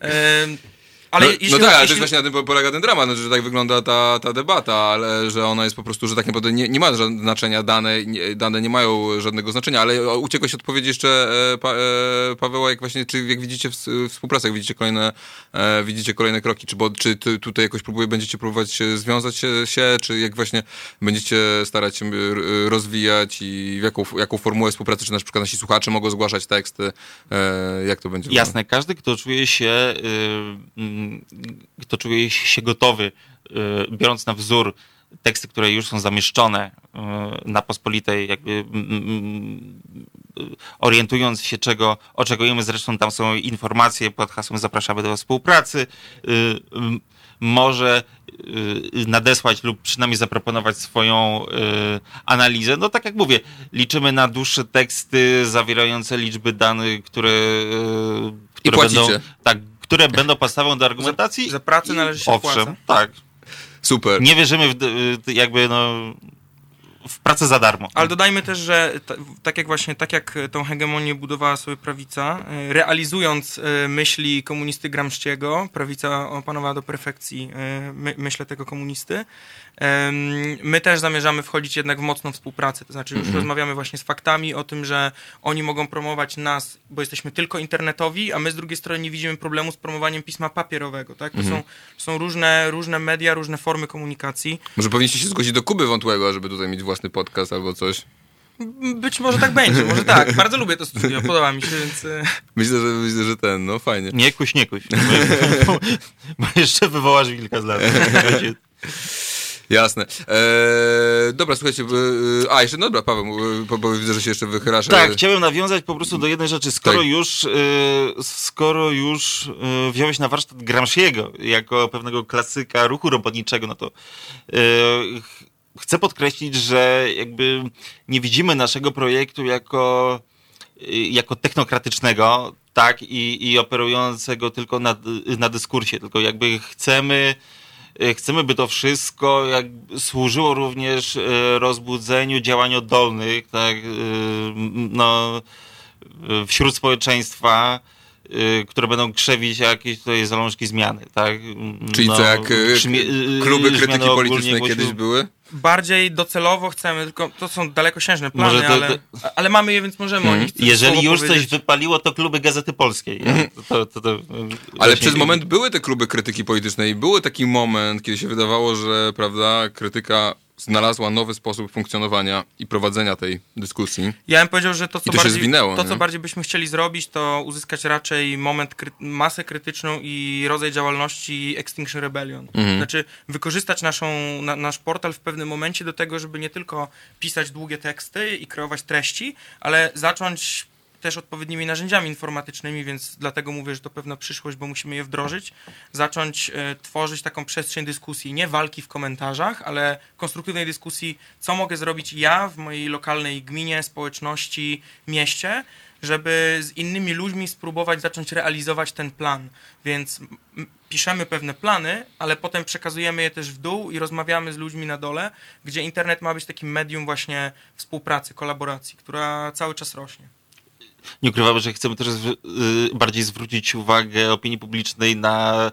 B: Ale no, jeśli, no tak, ale jeśli... to jest właśnie na tym polega ten dramat, no, że tak wygląda ta, ta debata, ale że ona jest po prostu, że tak naprawdę nie, nie ma żadnego znaczenia, dane nie, dane nie mają żadnego znaczenia, ale uciekłeś odpowiedzi jeszcze e, pa, e, Paweła, jak właśnie, czy jak widzicie w, współpracę, jak widzicie kolejne, e, widzicie kolejne kroki, czy, bo, czy tutaj jakoś próbuje, będziecie próbować związać się, czy jak właśnie będziecie starać się rozwijać i w jaką, jaką formułę współpracy, czy na przykład nasi słuchacze mogą zgłaszać teksty, jak to będzie?
A: Jasne, każdy, kto czuje się y, kto czuje się gotowy, y, biorąc na wzór teksty, które już są zamieszczone y, na pospolitej, jakby orientując się, czego oczekujemy, zresztą tam są informacje pod hasłem zapraszamy do współpracy, y, może nadesłać lub przynajmniej zaproponować swoją analizę. No tak jak mówię, liczymy na dłuższe teksty zawierające liczby danych, które, które będą tak które będą podstawą do argumentacji.
D: Za, za pracę należy się
A: Owszem,
D: opłaca.
A: tak.
B: Super.
A: Nie wierzymy w, jakby no w pracę za darmo.
D: Ale dodajmy też, że tak jak właśnie, tak jak tą hegemonię budowała sobie prawica, e, realizując e, myśli komunisty Gramsciego, prawica opanowała do perfekcji my, myślę tego komunisty, My też zamierzamy wchodzić jednak w mocną współpracę, to znaczy już mhm. rozmawiamy właśnie z faktami o tym, że oni mogą promować nas, bo jesteśmy tylko internetowi, a my z drugiej strony nie widzimy problemu z promowaniem pisma papierowego, tak? To mhm. są, są różne, różne media, różne formy komunikacji.
B: Może powinniście się zgłosić do Kuby Wątłego, żeby tutaj mieć własny podcast albo coś?
D: Być może tak będzie, może tak. Bardzo lubię to studio, podoba mi się, więc... E,
B: myślę, że, myślę, że ten, no fajnie.
A: Nie kuś, nie kuś. Bo jeszcze wywołasz wilka z lat. (laughs)
B: Jasne. Eee, dobra, słuchajcie, e, a jeszcze, no dobra, Paweł, bo, bo widzę, że się jeszcze wychylasz.
A: Tak, chciałem nawiązać po prostu do jednej rzeczy. Skoro tak. już, e, skoro już e, wziąłeś na warsztat Gramsciego jako pewnego klasyka ruchu robotniczego, no to chcę podkreślić, że jakby nie widzimy naszego projektu jako, jako technokratycznego, tak, i, i operującego tylko na, na dyskursie, tylko jakby chcemy E, chcemy, by to wszystko jak służyło również e, rozbudzeniu działań oddolnych, tak, e, no, wśród społeczeństwa, które będą krzewić jakieś tutaj zalążki zmiany, tak?
B: Czyli no, co, jak kluby krytyki politycznej kiedyś były?
D: bardziej docelowo chcemy, tylko to są dalekosiężne plany, to, ale, ale mamy je, więc możemy hmm. o nich
A: Jeżeli już powiedzieć. coś wypaliło, to kluby Gazety Polskiej. Hmm. To, to, to,
B: ale przez moment były te kluby krytyki politycznej. Był taki moment, kiedy się wydawało, że prawda, krytyka znalazła nowy sposób funkcjonowania i prowadzenia tej dyskusji.
D: Ja bym powiedział, że to, co, to bardziej, zwinęło, to, co bardziej byśmy chcieli zrobić, to uzyskać raczej moment, kry, masę krytyczną i rodzaj działalności Extinction Rebellion. Mhm. Znaczy, wykorzystać naszą, na, nasz portal w pewnym momencie do tego, żeby nie tylko pisać długie teksty i kreować treści, ale zacząć też odpowiednimi narzędziami informatycznymi, więc dlatego mówię, że to pewna przyszłość, bo musimy je wdrożyć, zacząć e, tworzyć taką przestrzeń dyskusji, nie walki w komentarzach, ale konstruktywnej dyskusji, co mogę zrobić ja w mojej lokalnej gminie, społeczności, mieście, żeby z innymi ludźmi spróbować zacząć realizować ten plan. Więc piszemy pewne plany, ale potem przekazujemy je też w dół i rozmawiamy z ludźmi na dole, gdzie internet ma być takim medium właśnie współpracy, kolaboracji, która cały czas rośnie
A: nie ukrywamy, że chcemy też y, bardziej zwrócić uwagę opinii publicznej na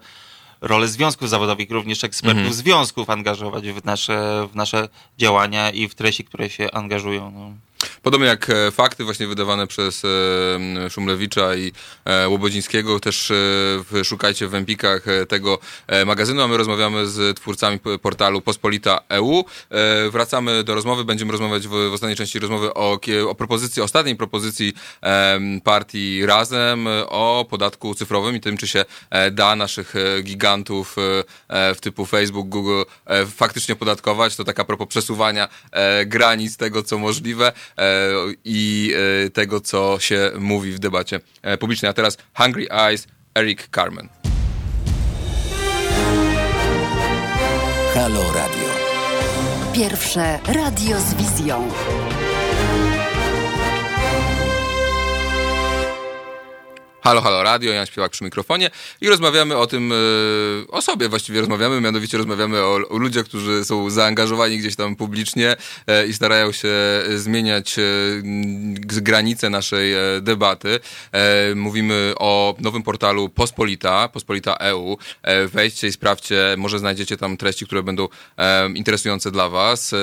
A: rolę związków zawodowych, również ekspertów mhm. związków angażować w nasze, w nasze działania i w treści, które się angażują. No.
B: Podobnie jak e, fakty właśnie wydawane przez e, Szumlewicza i e, Łobodzińskiego, też szukajcie w Empikach tego magazynu, a my rozmawiamy z twórcami portalu Pospolita EU. Wracamy do rozmowy, będziemy rozmawiać w, w ostatniej części rozmowy o, o propozycji, ostatniej propozycji partii Razem o podatku cyfrowym i tym, czy się da naszych gigantów w typu Facebook, Google faktycznie podatkować. To taka propos przesuwania granic tego, co możliwe. I e, tego, co się mówi w debacie e, publicznej. A teraz Hungry Eyes, Eric Carmen.
C: Halo Radio.
E: Pierwsze radio z wizją.
B: Halo, halo radio, Jan Śpiewak przy mikrofonie i rozmawiamy o tym, e, o sobie właściwie rozmawiamy, mianowicie rozmawiamy o, o ludziach, którzy są zaangażowani gdzieś tam publicznie e, i starają się zmieniać e, granice naszej debaty. Mówimy o nowym portalu Pospolita, Pospolita EU. Wejdźcie i sprawdźcie, może znajdziecie tam treści, które będą interesujące dla was.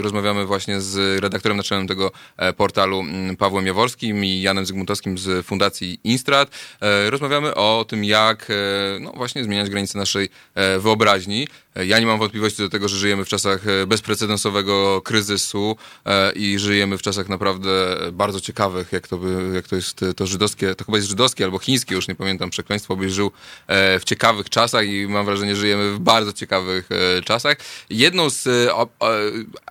B: Rozmawiamy właśnie z redaktorem naczelnym tego portalu Pawłem Jaworskim i Janem Zygmuntowskim z Fundacji Instrat. E, rozmawiamy o tym, jak e, no, właśnie zmieniać granice naszej e, wyobraźni. Ja nie mam wątpliwości do tego, że żyjemy w czasach bezprecedensowego kryzysu i żyjemy w czasach naprawdę bardzo ciekawych, jak to, by, jak to jest to żydowskie, to chyba jest żydowskie albo chińskie, już nie pamiętam przekleństwo, byś żył w ciekawych czasach i mam wrażenie, że żyjemy w bardzo ciekawych czasach. Jedną z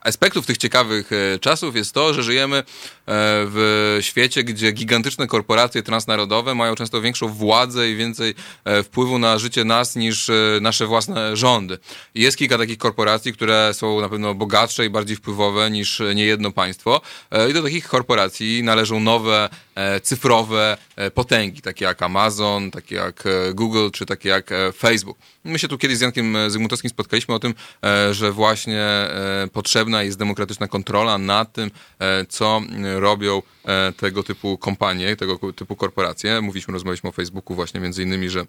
B: aspektów tych ciekawych czasów jest to, że żyjemy w świecie, gdzie gigantyczne korporacje transnarodowe mają często większą władzę i więcej e, wpływu na życie nas niż e, nasze własne rządy. Jest kilka takich korporacji, które są na pewno bogatsze i bardziej wpływowe niż niejedno państwo. E, I do takich korporacji należą nowe cyfrowe potęgi, takie jak Amazon, takie jak Google, czy takie jak Facebook. My się tu kiedyś z Jankiem Zygmuntowskim spotkaliśmy o tym, że właśnie potrzebna jest demokratyczna kontrola nad tym, co robią tego typu kompanie, tego typu korporacje mówiliśmy, rozmawialiśmy o Facebooku właśnie między innymi, że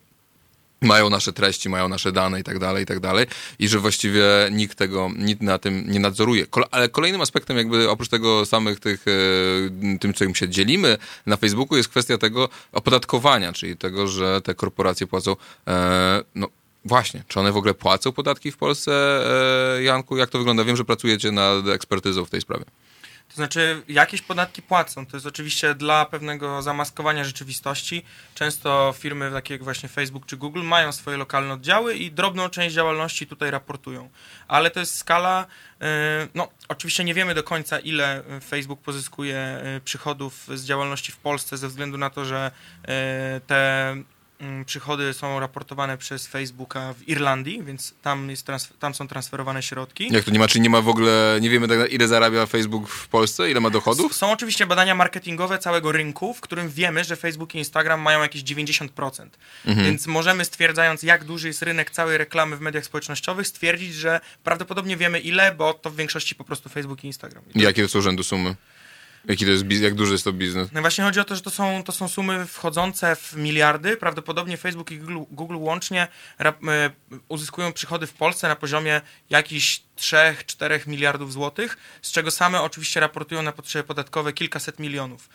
B: mają nasze treści, mają nasze dane i tak dalej, i tak dalej i że właściwie nikt tego, nikt na tym nie nadzoruje. ale kolejnym aspektem jakby oprócz tego samych tych, e, tym, czym się dzielimy na Facebooku jest kwestia tego opodatkowania, czyli tego, że te korporacje płacą, e, no Właśnie, czy one w ogóle płacą podatki w Polsce, e, Janku? Jak to wygląda? Wiem, że pracujecie nad ekspertyzą w tej sprawie.
D: To znaczy, jakieś podatki płacą. To jest oczywiście dla pewnego zamaskowania rzeczywistości. Często firmy takie jak właśnie Facebook czy Google mają swoje lokalne oddziały i drobną część działalności tutaj raportują. Ale to jest skala, e, no oczywiście nie wiemy do końca, ile Facebook pozyskuje e, przychodów z działalności w Polsce ze względu na to, że e, te przychody są raportowane przez Facebooka w Irlandii, więc tam, jest tam są transferowane środki.
B: Jak to nie ma, czy nie ma w ogóle, nie wiemy tak, ile zarabia Facebook w Polsce, ile ma dochodów?
D: Są oczywiście badania marketingowe całego rynku, w którym wiemy, że Facebook i Instagram mają jakieś 90%. Mhm. Więc możemy stwierdzając, jak duży jest rynek całej reklamy w mediach społecznościowych, stwierdzić, że prawdopodobnie wiemy ile, bo to w większości po prostu Facebook i Instagram.
B: I jakie to są rzędu sumy? Jaki to jest, jak duży jest to biznes?
D: No właśnie chodzi o to, że to są, to są sumy wchodzące w miliardy. Prawdopodobnie Facebook i Google, Google łącznie e, uzyskują przychody w Polsce na poziomie jakichś 3-4 miliardów złotych, z czego same oczywiście raportują na potrzeby podatkowe kilkaset milionów.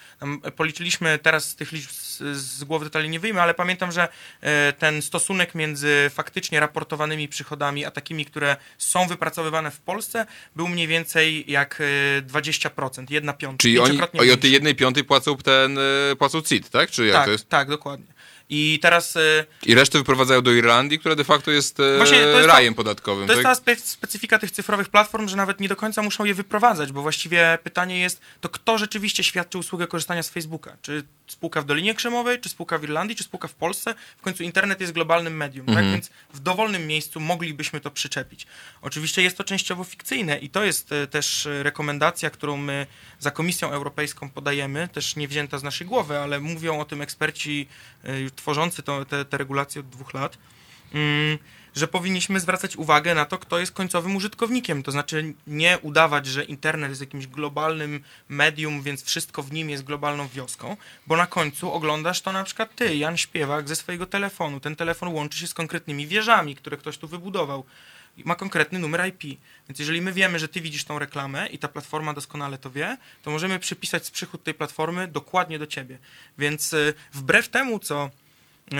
D: Policzyliśmy teraz z tych liczb z, z głowy totalnie nie wyjmę, ale pamiętam, że e, ten stosunek między faktycznie raportowanymi przychodami, a takimi, które są wypracowywane w Polsce, był mniej więcej jak 20%, e, jedna piąta.
B: Czyli oni, o tej jednej piątej płacą ten, e, płacą CIT, tak? Czy jak
D: tak,
B: to jest?
D: tak, dokładnie. I teraz.
B: Y, I resztę wyprowadzają do Irlandii, która de facto jest, e, Właśnie, jest rajem
D: ta,
B: podatkowym.
D: To tak? jest ta specyfika tych cyfrowych platform, że nawet nie do końca muszą je wyprowadzać, bo właściwie pytanie jest, to kto rzeczywiście świadczy usługę korzystania z Facebooka? Czy spółka w Dolinie Krzemowej, czy spółka w Irlandii, czy spółka w Polsce? W końcu internet jest globalnym medium, tak? mhm. tak? Więc w dowolnym miejscu moglibyśmy to przyczepić. Oczywiście jest to częściowo fikcyjne i to jest e, też e, rekomendacja, którą my za Komisją Europejską podajemy, też nie wzięta z naszej głowy, ale mówią o tym eksperci tworzący to, te, te regulacje od dwóch lat, mm, że powinniśmy zwracać uwagę na to, kto jest końcowym użytkownikiem. To znaczy nie udawać, że internet jest jakimś globalnym medium, więc wszystko w nim jest globalną wioską, bo na końcu oglądasz to na przykład ty, Jan Śpiewak, ze swojego telefonu. Ten telefon łączy się z konkretnymi wieżami, które ktoś tu wybudował. Ma konkretny numer IP. Więc jeżeli my wiemy, że ty widzisz tą reklamę i ta platforma doskonale to wie, to możemy przypisać przychód tej platformy dokładnie do ciebie. Więc y, wbrew temu, co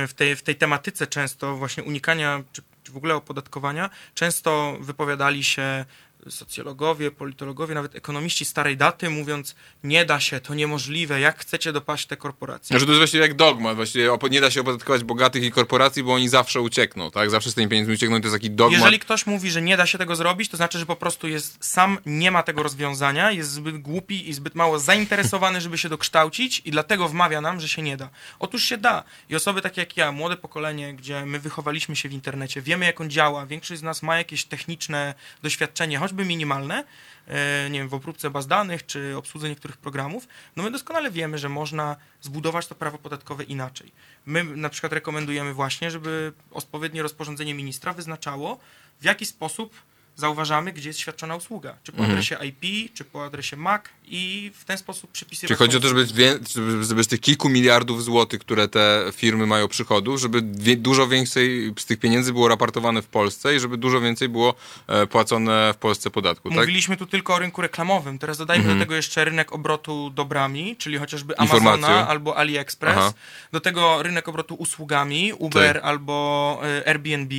D: w tej, w tej tematyce często właśnie unikania, czy, czy w ogóle opodatkowania, często wypowiadali się socjologowie, politologowie, nawet ekonomiści starej daty, mówiąc, nie da się, to niemożliwe, jak chcecie dopaść te korporacje.
B: Że to jest właściwie jak dogma, właściwie nie da się opodatkować bogatych i korporacji, bo oni zawsze uciekną, tak? Zawsze z tymi pieniędzmi uciekną to jest taki dogma.
D: Jeżeli ktoś mówi, że nie da się tego zrobić, to znaczy, że po prostu jest sam nie ma tego rozwiązania, jest zbyt głupi i zbyt mało zainteresowany, żeby się dokształcić i dlatego wmawia nam, że się nie da. Otóż się da. I osoby takie jak ja, młode pokolenie, gdzie my wychowaliśmy się w internecie, wiemy jak on działa, większość z nas ma jakieś techniczne doświadczenie, choćby minimalne, e, nie wiem, w obróbce baz danych czy obsłudze niektórych programów, no my doskonale wiemy, że można zbudować to prawo podatkowe inaczej. My na przykład rekomendujemy właśnie, żeby odpowiednie rozporządzenie ministra wyznaczało, w jaki sposób zauważamy, gdzie jest świadczona usługa. Czy po
B: Mhm.
D: adresie IP, czy po adresie MAC i w ten sposób przypisywać...
B: Czyli chodzi o to, żeby, żeby, żeby z tych kilku miliardów złotych, które te firmy mają przychodów, żeby wie, dużo więcej z tych pieniędzy było raportowane w Polsce i żeby dużo więcej było e, płacone w Polsce podatku, tak?
D: Mówiliśmy tu tylko o rynku reklamowym. Teraz dodajmy
B: Mhm.
D: do tego jeszcze rynek obrotu dobrami, czyli chociażby. Amazona albo AliExpress.
B: Aha.
D: Do tego rynek obrotu usługami, Uber
B: Tak.
D: albo e, Airbnb.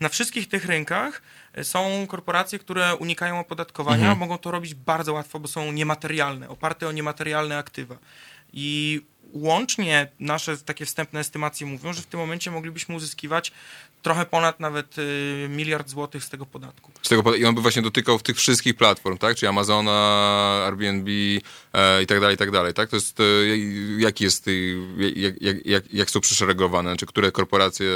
D: Na wszystkich tych rynkach są korporacje, które unikają opodatkowania.
B: Mhm.
D: Mogą to robić bardzo łatwo, bo są niematerialne, oparte o niematerialne aktywa. I łącznie nasze takie wstępne estymacje mówią, że w tym momencie moglibyśmy uzyskiwać trochę ponad nawet y, miliard złotych z tego podatku.
B: Z tego, poda- I on by właśnie dotykał tych wszystkich platform, tak? Czyli Amazona, Airbnb e, i tak dalej, i tak dalej, tak? To jest, e, jaki jest, e, jak, jak, jak, jak są przyszeregowane? Czy które korporacje,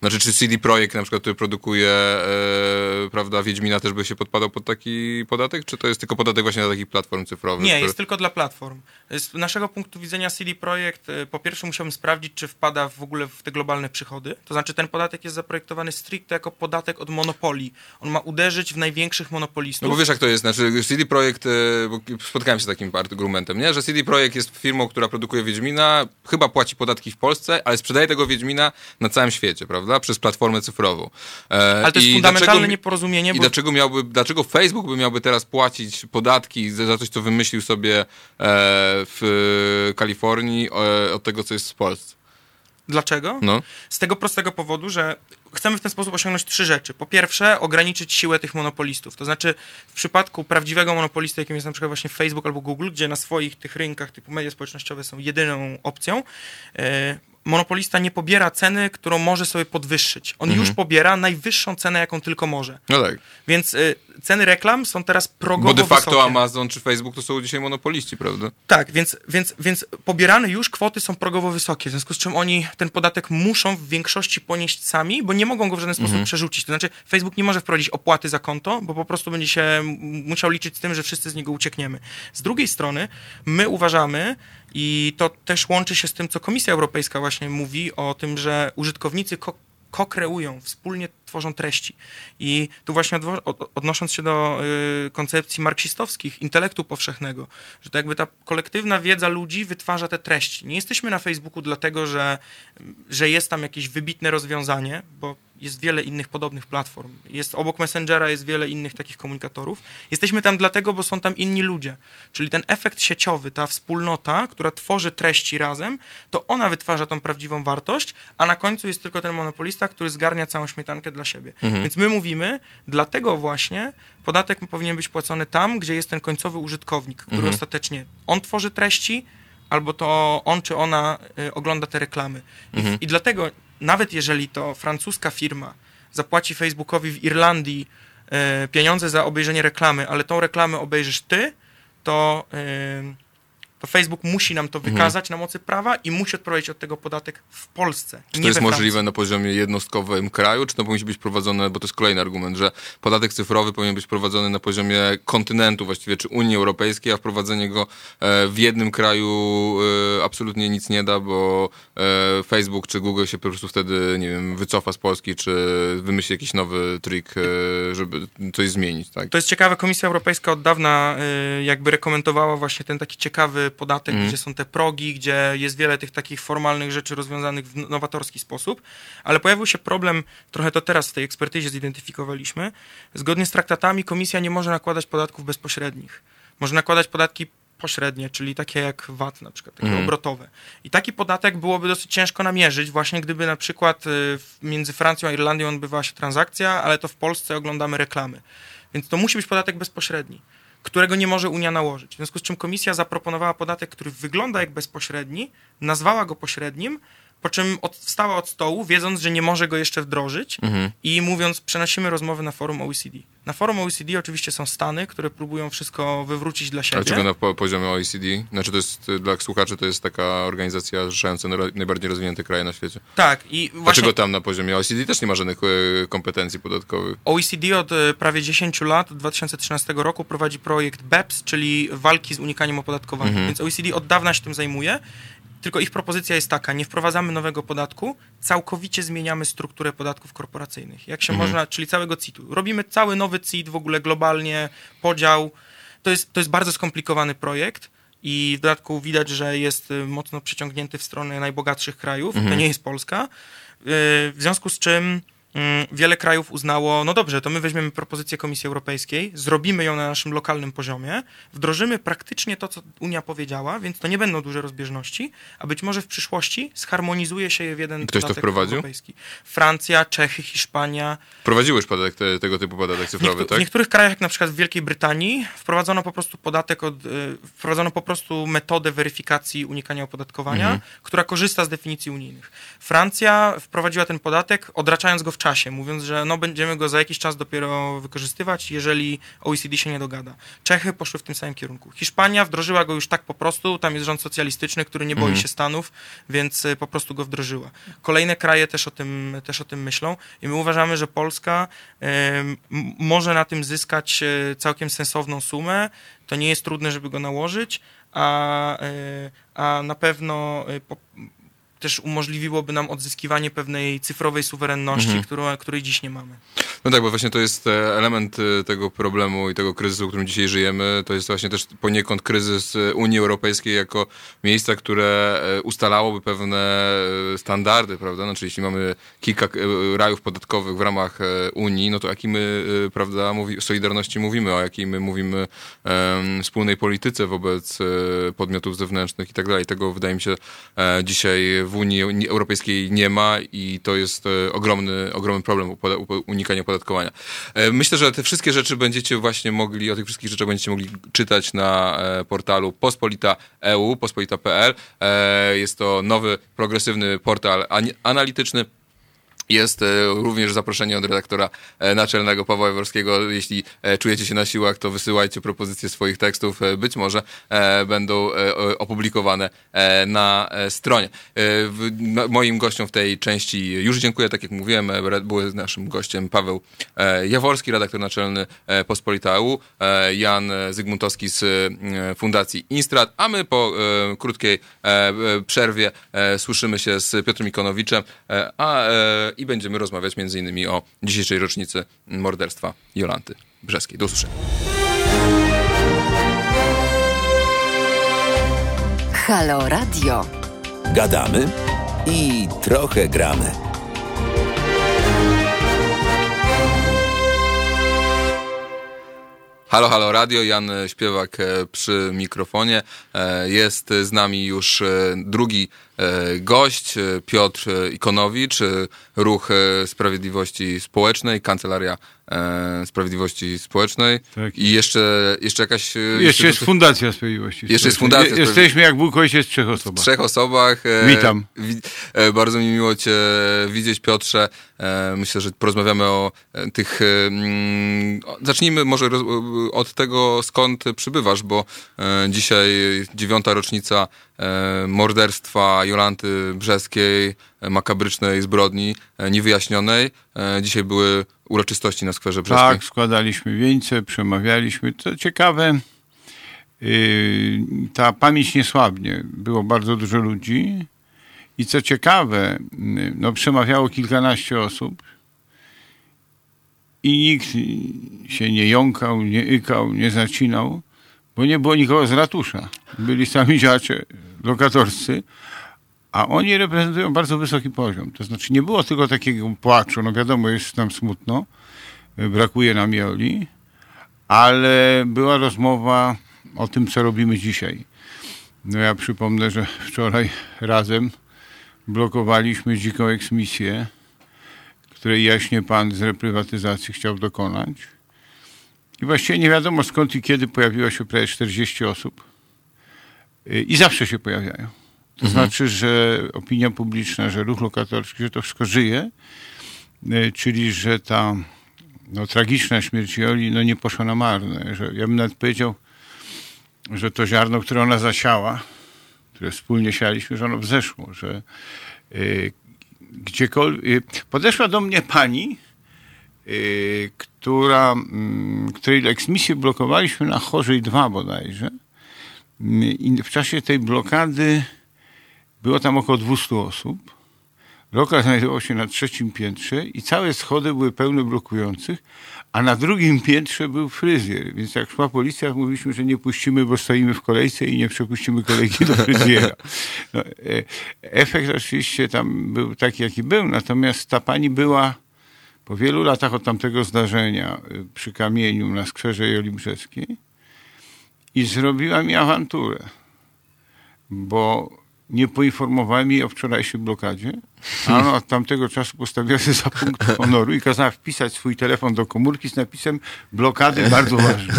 B: znaczy czy CD Projekt na przykład, który produkuje, e, prawda, Wiedźmina też by się podpadał pod taki podatek? Czy to jest tylko podatek właśnie dla takich platform cyfrowych?
D: Nie,
B: które-
D: jest tylko dla platform. Z naszego punktu widzenia CD Projekt, y, po pierwsze musiałbym sprawdzić, czy wpada w ogóle w te globalne przychody. To znaczy ten podatek jest zaprojektowany stricte jako podatek od monopolii. On ma uderzyć w największych monopolistów.
B: No bo wiesz jak to jest, znaczy CD Projekt, e, bo spotkałem się z takim argumentem, nie? że CD Projekt jest firmą, która produkuje Wiedźmina, chyba płaci podatki w Polsce, ale sprzedaje tego Wiedźmina na całym świecie, prawda? Przez platformę cyfrową. E,
D: Ale to jest fundamentalne
B: dlaczego-
D: nieporozumienie,
B: I
D: bo
B: dlaczego miałby, dlaczego Facebook by miałby teraz płacić podatki za za coś, co wymyślił sobie e, w e, Kalifornii od tego, co jest w Polsce?
D: dlaczego?
B: No.
D: Z tego prostego powodu, że chcemy w ten sposób osiągnąć trzy rzeczy. Po pierwsze, ograniczyć siłę tych monopolistów. To znaczy, w przypadku prawdziwego monopolisty, jakim jest na przykład właśnie Facebook albo Google, gdzie na swoich tych rynkach typu media społecznościowe są jedyną opcją, e, monopolista nie pobiera ceny, którą może sobie podwyższyć. On
B: Mhm.
D: już pobiera najwyższą cenę, jaką tylko może.
B: No tak.
D: Więc y, ceny reklam są teraz progowo
B: Bo de facto
D: wysokie.
B: Amazon czy Facebook to są dzisiaj monopoliści, prawda?
D: Tak, więc, więc, więc pobierane już kwoty są progowo wysokie, w związku z czym oni ten podatek muszą w większości ponieść sami, bo nie mogą go w żaden sposób przerzucić. To znaczy Facebook nie może wprowadzić opłaty za konto, bo po prostu będzie się musiał liczyć z tym, że wszyscy z niego uciekniemy. Z drugiej strony my uważamy, i to też łączy się z tym, co Komisja Europejska właśnie mówi o tym, że użytkownicy ko- ko-kreują, wspólnie tworzą treści. I tu właśnie odnosząc się do y, koncepcji marksistowskich, intelektu powszechnego, że to jakby ta kolektywna wiedza ludzi wytwarza te treści. Nie jesteśmy na Facebooku dlatego, że, że jest tam jakieś wybitne rozwiązanie, bo jest wiele innych podobnych platform. Jest obok Messengera jest wiele innych takich komunikatorów. Jesteśmy tam dlatego, bo są tam inni ludzie. Czyli ten efekt sieciowy, ta wspólnota, która tworzy treści razem, to ona wytwarza tą prawdziwą wartość, a na końcu jest tylko ten monopolista, który zgarnia całą śmietankę dla siebie. Więc my mówimy, dlatego właśnie podatek powinien być płacony tam, gdzie jest ten końcowy użytkownik, który ostatecznie on tworzy treści, albo to on czy ona y, ogląda te reklamy. I, I dlatego, nawet jeżeli to francuska firma zapłaci Facebookowi w Irlandii y, pieniądze za obejrzenie reklamy, ale tą reklamę obejrzysz ty, to, y, to Facebook musi nam to wykazać na mocy prawa i musi odprowadzić od tego podatek w Polsce.
B: Czy to jest możliwe na poziomie jednostkowym kraju, czy to musi być prowadzone, bo to jest kolejny argument, że podatek cyfrowy powinien być prowadzony na poziomie kontynentu właściwie, czy Unii Europejskiej, a wprowadzenie go e, w jednym kraju e, absolutnie nic nie da, bo e, Facebook czy Google się po prostu wtedy, nie wiem, wycofa z Polski, czy wymyśli jakiś nowy trik, żeby coś zmienić, tak?
D: To jest ciekawe, Komisja Europejska od dawna jakby rekomendowała właśnie ten taki ciekawy podatek,
B: Mhm.
D: gdzie są te progi, gdzie jest wiele tych takich formalnych rzeczy rozwiązanych w nowatorski sposób, ale pojawił się problem, trochę to teraz w tej ekspertyzie zidentyfikowaliśmy, zgodnie z traktatami Komisja nie może nakładać podatków bezpośrednich. Może nakładać podatki pośrednie, czyli takie jak VAT na przykład, takie
B: Mhm.
D: obrotowe. I taki podatek byłoby dosyć ciężko namierzyć, właśnie gdyby na przykład y, między Francją a Irlandią odbywała się transakcja, ale to w Polsce oglądamy reklamy. Więc to musi być podatek bezpośredni, którego nie może Unia nałożyć. W związku z czym komisja zaproponowała podatek, który wygląda jak bezpośredni, nazwała go pośrednim, po czym od, wstała od stołu, wiedząc, że nie może go jeszcze wdrożyć
B: Mhm.
D: i mówiąc, przenosimy rozmowy na forum OECD. Na forum OECD oczywiście są Stany, które próbują wszystko wywrócić dla siebie.
B: Dlaczego na po, poziomie OECD? Znaczy to jest, y, dla słuchaczy to jest taka organizacja zrzeszająca najbardziej rozwinięte kraje na świecie.
D: Tak, i właśnie
B: Dlaczego tam na poziomie OECD też nie ma żadnych y, kompetencji podatkowych?
D: OECD od e, prawie 10 lat, od 2013 roku prowadzi projekt BEPS, czyli walki z unikaniem opodatkowania.
B: Mhm.
D: Więc OECD od dawna się tym zajmuje, tylko ich propozycja jest taka, nie wprowadzamy nowego podatku, całkowicie zmieniamy strukturę podatków korporacyjnych. Jak się
B: Mhm.
D: można, czyli całego CIT-u. Robimy cały nowy CIT w ogóle globalnie, podział. To jest, to jest bardzo skomplikowany projekt. I w dodatku widać, że jest y, mocno przyciągnięty w stronę najbogatszych krajów.
B: Mhm.
D: To nie jest Polska. Y, W związku z czym wiele krajów uznało, no dobrze, to my weźmiemy propozycję Komisji Europejskiej, zrobimy ją na naszym lokalnym poziomie, wdrożymy praktycznie to, co Unia powiedziała, więc to nie będą duże rozbieżności, a być może w przyszłości zharmonizuje się je w jeden
B: Ktoś to wprowadził?
D: europejski. Francja, Czechy, Hiszpania.
B: Prowadziłeś podatek, te, tego typu podatek cyfrowy,
D: niektó-
B: tak?
D: w niektórych krajach, jak na przykład w Wielkiej Brytanii, wprowadzono po prostu podatek od, y, wprowadzono po prostu metodę weryfikacji unikania opodatkowania,
B: Mhm.
D: która korzysta z definicji unijnych. Francja wprowadziła ten podatek, odraczając go w czasie, mówiąc, że no będziemy go za jakiś czas dopiero wykorzystywać, jeżeli OECD się nie dogada. Czechy poszły w tym samym kierunku. Hiszpania wdrożyła go już tak po prostu, tam jest rząd socjalistyczny, który nie boi
B: Mhm.
D: się Stanów, więc y, po prostu go wdrożyła. Kolejne kraje też o tym, też o tym myślą i my uważamy, że Polska m- może na tym zyskać e, całkiem sensowną sumę. To nie jest trudne, żeby go nałożyć, a, e, a na pewno po, też umożliwiłoby nam odzyskiwanie pewnej cyfrowej suwerenności,
B: Mhm.
D: którą, której dziś nie mamy.
B: No tak, bo właśnie to jest e, element e, tego problemu i tego kryzysu, w którym dzisiaj żyjemy. To jest właśnie też poniekąd kryzys e, Unii Europejskiej jako miejsca, które ustalałoby pewne standardy, prawda? Znaczy jeśli mamy kilka rajów podatkowych w ramach Unii, no to o jakiej my, prawda, mówi, solidarności mówimy, o jakiej my mówimy em, wspólnej polityce wobec podmiotów zewnętrznych i tak dalej. Tego wydaje mi się dzisiaj w Unii Europejskiej nie ma i to jest e, ogromny, ogromny problem unikania opodatkowania. E, Myślę, że te wszystkie rzeczy będziecie właśnie mogli, o tych wszystkich rzeczach będziecie mogli czytać na e, portalu pospolita.eu, pospolita.pl. Jest to nowy, progresywny portal analityczny. Jest e, również zaproszenie od redaktora e, naczelnego Pawła Jaworskiego. Jeśli e, czujecie się na siłach, to wysyłajcie propozycje swoich tekstów. Być może będą opublikowane na stronie. No, moim gościom w tej części już dziękuję. Tak jak mówiłem, był naszym gościem Paweł Jaworski, redaktor naczelny Pospolita EU, e, Jan Zygmuntowski z Fundacji Instrat, a my po krótkiej przerwie słyszymy się z Piotrem Ikonowiczem, a i będziemy rozmawiać między innymi o dzisiejszej rocznicy morderstwa Jolanty Brzeskiej. Do usłyszenia.
E: Halo Radio.
C: Gadamy i trochę gramy.
B: Halo, halo radio, Jan Śpiewak e, przy mikrofonie. E, Jest z nami już e, drugi gość, e, Piotr e, Ikonowicz, e, Ruch e, Sprawiedliwości Społecznej, Kancelaria e, Sprawiedliwości Społecznej
F: Tak.
B: i jeszcze, jeszcze jakaś... e,
F: Jeszcze jest Fundacja Sprawiedliwości.
B: Jeszcze jest. Fundacja
F: Je- Jesteśmy jak Bóg Ojciec w trzech
B: w
F: osobach.
B: trzech osobach. E,
F: Witam.
B: Wi- e, bardzo mi miło Cię widzieć, Piotrze. E, myślę, że porozmawiamy o e, tych. e, mm, zacznijmy może od tego, skąd przybywasz, bo e, dzisiaj dziewiąta rocznica e, morderstwa Jolanty Brzeskiej, e, makabrycznej zbrodni, e, niewyjaśnionej. E, dzisiaj były uroczystości na skwerze Brzeskim.
F: Tak, składaliśmy wieńce, przemawialiśmy. Co ciekawe, yy, ta pamięć nie słabnie. Było bardzo dużo ludzi. I co ciekawe, yy, no, przemawiało kilkanaście osób. I nikt się nie jąkał, nie ykał, nie zacinał, bo nie było nikogo z ratusza. Byli sami ziacze lokatorscy, a oni reprezentują bardzo wysoki poziom. To znaczy nie było tylko takiego płaczu, no wiadomo, jest nam smutno, brakuje nam Joli, ale była rozmowa o tym, co robimy dzisiaj. No ja przypomnę, że wczoraj razem blokowaliśmy dziką eksmisję, której jaśnie pan z reprywatyzacji chciał dokonać. I właściwie nie wiadomo skąd i kiedy pojawiło się prawie 40 osób. Y, I zawsze się pojawiają. To znaczy, że opinia publiczna, że ruch lokatorski, że to wszystko żyje, y, czyli że ta no, tragiczna śmierć Joli no, nie poszła na marne. Że ja bym nawet powiedział, że to ziarno, które ona zasiała, które wspólnie sialiśmy, że ono wzeszło, że y, gdziekolwiek... Y, podeszła do mnie pani, y, która, mm, której eksmisję blokowaliśmy na Chorzej 2 bodajże. W czasie tej blokady było tam około 200 osób. Lokal znajdował się na trzecim piętrze i całe schody były pełne blokujących, a na drugim piętrze był fryzjer. Więc jak szła policja, mówiliśmy, że nie puścimy, bo stoimy w kolejce i nie przepuścimy kolejki do fryzjera. No, e, efekt oczywiście tam był taki, jaki był, natomiast ta pani była po wielu latach od tamtego zdarzenia y, przy kamieniu na skwerze Joli Brzeckiej i zrobiła mi awanturę, bo nie poinformowałem jej o wczorajszej blokadzie, a ona od tamtego czasu postawiła się za punkt honoru i kazała wpisać swój telefon do komórki z napisem blokady bardzo ważne.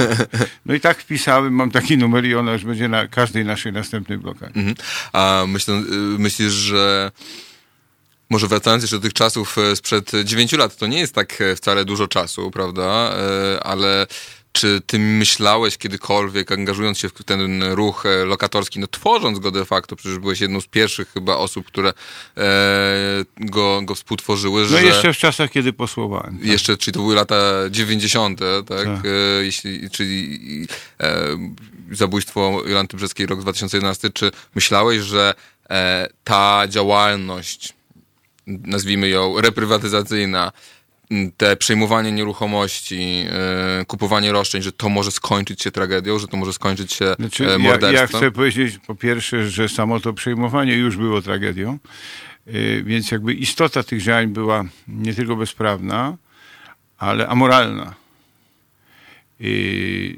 F: No i tak wpisałem, mam taki numer i ona już będzie na każdej naszej następnej blokadzie.
B: Mhm. A y, myślisz, że może wracając jeszcze do tych czasów e, sprzed 9 lat, to nie jest tak e, wcale dużo czasu, prawda? Ale czy ty myślałeś kiedykolwiek, angażując się w ten ruch e, lokatorski, no tworząc go de facto, przecież byłeś jedną z pierwszych chyba osób, które e, go, go współtworzyły,
F: No
B: że...
F: jeszcze w czasach, kiedy posłowałem. tak.
B: Jeszcze, czyli to były lata 90., tak?
F: Tak.
B: E, jeśli, czyli e, zabójstwo Jolanty Brzeskiej rok 2011. Czy myślałeś, że e, ta działalność, nazwijmy ją reprywatyzacyjna, te przejmowanie nieruchomości, e, kupowanie roszczeń, że to może skończyć się tragedią, że to może skończyć się
F: Znaczy,
B: e,
F: ja, ja
B: morderstwem?
F: chcę powiedzieć po pierwsze, że samo to przejmowanie już było tragedią, yy, więc jakby istota tych działań była nie tylko bezprawna, ale amoralna. Yy,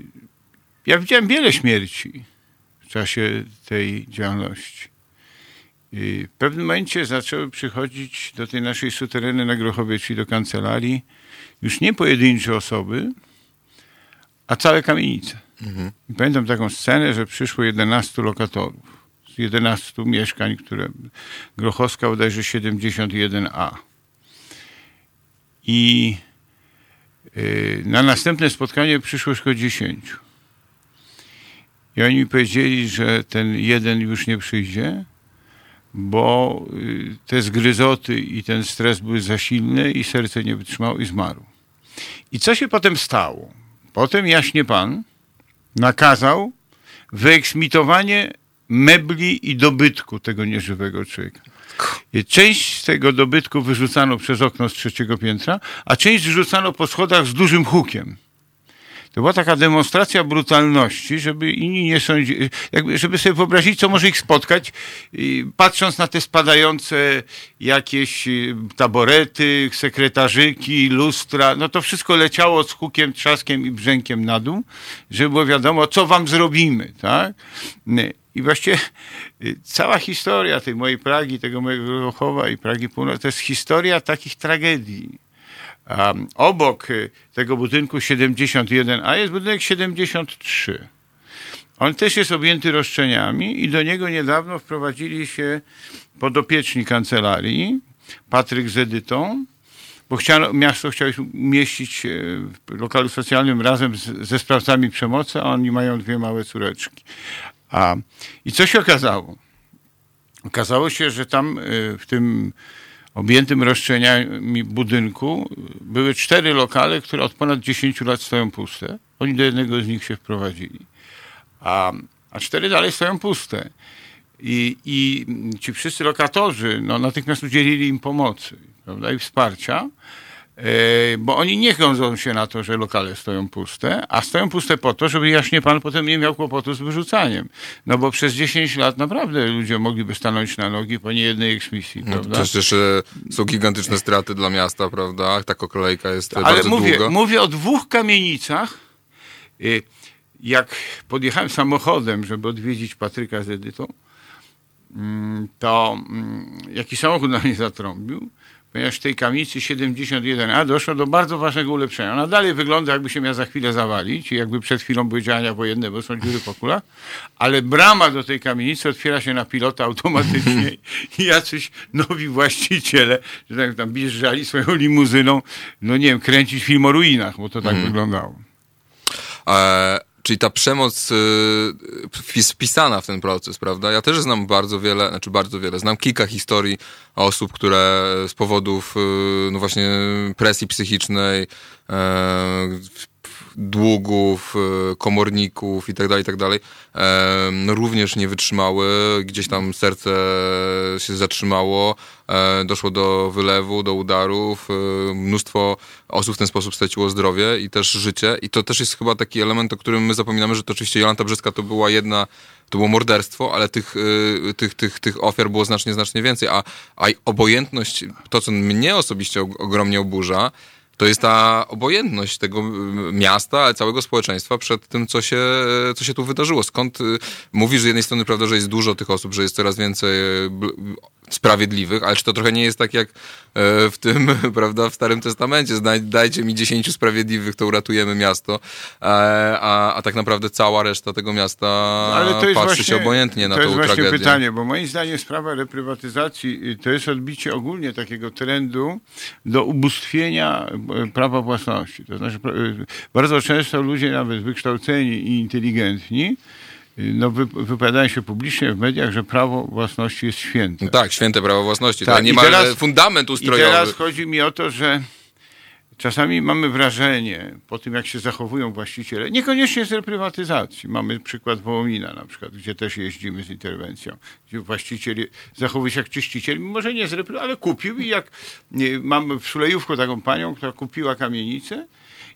F: Ja widziałem wiele śmierci w czasie tej działalności. Yy, W pewnym momencie zaczęły przychodzić do tej naszej sutereny na Grochowie, czyli do kancelarii, już nie pojedyncze osoby, a całe kamienice. I Pamiętam taką scenę, że przyszło 11 lokatorów z 11 mieszkań, które Grochowska bodajże 71A. I y, na następne spotkanie przyszło tylko 10. I oni mi powiedzieli, że ten jeden już nie przyjdzie, bo y, te zgryzoty i ten stres były za silne i serce nie wytrzymało i zmarł. I co się potem stało? Potem jaśnie pan nakazał wyeksmitowanie mebli i dobytku tego nieżywego człowieka. Część z tego dobytku wyrzucano przez okno z trzeciego piętra, a część wyrzucano po schodach z dużym hukiem. To była taka demonstracja brutalności, żeby inni nie sądzili, jakby, żeby sobie wyobrazić, co może ich spotkać, patrząc na te spadające jakieś y, taborety, sekretarzyki, lustra, no to wszystko leciało z hukiem, trzaskiem i brzękiem na dół, żeby było wiadomo, co wam zrobimy, tak? I właściwie y, cała historia tej mojej Pragi, tego mojego Grochowa i Pragi Północ, to jest historia takich tragedii. Obok y, tego budynku 71A jest budynek 73. On też jest objęty roszczeniami i do niego niedawno wprowadzili się podopieczni kancelarii, Patryk z Edytą, bo chciano, miasto chciało ich umieścić e, w lokalu socjalnym razem z, ze sprawcami przemocy, a oni mają dwie małe córeczki. A, I co się okazało? Okazało się, że tam e, w tym objętym roszczeniami budynku były cztery lokale, które od ponad 10 lat stoją puste. Oni do jednego z nich się wprowadzili. A, a cztery dalej stoją puste. I, I ci wszyscy lokatorzy no, natychmiast udzielili im pomocy prawda, i wsparcia, bo oni nie godzą się na to, że lokale stoją puste, a stoją puste po to, żeby jaśnie pan potem nie miał kłopotu z wyrzucaniem. No bo przez 10 lat naprawdę ludzie mogliby stanąć na nogi po niejednej eksmisji,
B: No,
F: prawda?
B: przecież e, są gigantyczne straty dla miasta, prawda? Taka kolejka jest e,
F: Ale
B: bardzo
F: mówię,
B: długa.
F: mówię o dwóch kamienicach. Y, jak podjechałem samochodem, żeby odwiedzić Patryka z Edytą, mm, to mm, jakiś samochód na mnie zatrąbił, ponieważ w tej kamienicy 71A doszło do bardzo ważnego ulepszenia. Ona dalej wygląda, jakby się miała za chwilę zawalić, i jakby przed chwilą były działania wojenne, bo są dziury po kulach, ale brama do tej kamienicy otwiera się na pilota automatycznie (laughs) i jacyś nowi właściciele, że tak tam wjeżdżali swoją limuzyną, no nie wiem, kręcić film o ruinach, bo to tak wyglądało.
B: E, czyli ta przemoc y, wpis- wpisana w ten proces, prawda? Ja też znam bardzo wiele, znaczy bardzo wiele, znam kilka historii osób, które z powodów, y, no właśnie, presji psychicznej, e, długów, e, komorników i dalej, i dalej, e, no również nie wytrzymały, gdzieś tam serce się zatrzymało, e, doszło do wylewu, do udarów, e, mnóstwo osób w ten sposób straciło zdrowie i też życie. I to też jest chyba taki element, o którym my zapominamy, że to oczywiście Jolanta Brzeska to była jedna to było morderstwo, ale tych, tych, tych, tych ofiar było znacznie, znacznie więcej. A, a obojętność, to co mnie osobiście og- ogromnie oburza, to jest ta obojętność tego miasta, ale całego społeczeństwa przed tym, co się, co się tu wydarzyło. Skąd y, mówisz z jednej strony, prawda, że jest dużo tych osób, że jest coraz więcej sprawiedliwych, ale czy to trochę nie jest tak jak e, w tym, (laughs) prawda, w Starym Testamencie, dajcie mi dziesięciu sprawiedliwych, to uratujemy miasto, e, a, a tak naprawdę cała reszta tego miasta patrzy się obojętnie na
F: to
B: tą
F: jest właśnie
B: tragedię.
F: pytanie, bo moim zdaniem sprawa reprywatyzacji y, to jest odbicie ogólnie takiego trendu do ubóstwienia prawa własności. To znaczy, y, bardzo często ludzie nawet wykształceni i inteligentni y, no, wy, wypowiadają się publicznie w mediach, że prawo własności jest święte.
B: No tak, święte prawo własności,
F: Tak,
B: to
F: i
B: niemal
F: teraz-
B: fundament
F: I
B: ustrojowy.
F: teraz chodzi mi o to, że czasami mamy wrażenie, po tym jak się zachowują właściciele, niekoniecznie z reprywatyzacji. Mamy przykład Wołomina na przykład, gdzie też jeździmy z interwencją, gdzie właściciel zachowuje się jak czyściciel, mimo że nie z repry, ale kupił i jak nie, mam w Szulejówku taką panią, która kupiła kamienicę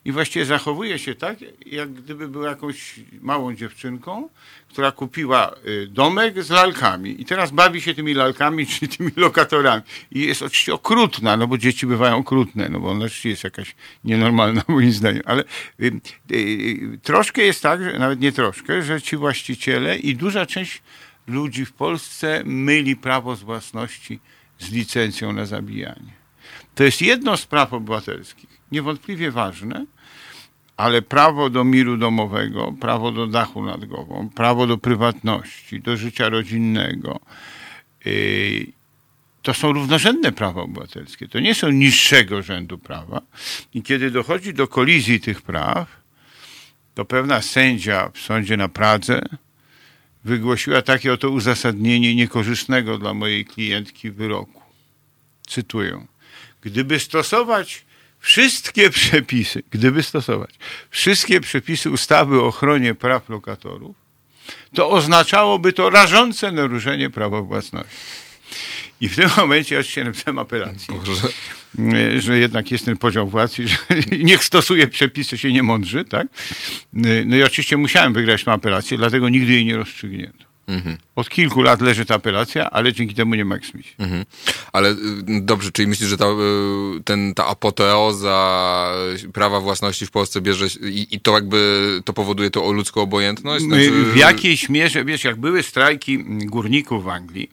F: i właściwie zachowuje się tak, jak gdyby była jakąś małą dziewczynką, która kupiła y, domek z lalkami i teraz bawi się tymi lalkami, (laughs) czy tymi lokatorami. I jest oczywiście okrutna, no bo dzieci bywają okrutne, no bo ona oczywiście jest jakaś nienormalna (laughs) moim zdaniem, ale y, y, y, troszkę jest tak, że nawet nie troszkę, że ci właściciele i duża część ludzi w Polsce myli prawo z własności z licencją na zabijanie. To jest jedno z praw obywatelskich, niewątpliwie ważne, ale prawo do miru domowego, prawo do dachu nad głową, prawo do prywatności, do życia rodzinnego, yy, to są równorzędne prawa obywatelskie. To nie są niższego rzędu prawa. I kiedy dochodzi do kolizji tych praw, to pewna sędzia w sądzie na Pradze wygłosiła takie oto uzasadnienie niekorzystnego dla mojej klientki wyroku. Cytuję. Gdyby stosować wszystkie przepisy, gdyby stosować wszystkie przepisy ustawy o ochronie praw lokatorów, to oznaczałoby to rażące naruszenie prawa własności. I w tym momencie ja się napisałem apelację, że jednak jest ten podział władz i że niech stosuje przepisy, się nie mądrzy, tak? No i oczywiście musiałem wygrać tę apelację, dlatego nigdy jej nie rozstrzygnięto. Od kilku lat leży ta apelacja, ale dzięki temu nie ma eksmisji.
B: Mhm. Ale y, dobrze, czyli myślisz, że ta, y, ten, ta apoteoza prawa własności w Polsce bierze i, i to jakby to powoduje to o ludzką obojętność? Znaczy-
F: W jakiejś mierze, wiesz, jak były strajki górników w Anglii,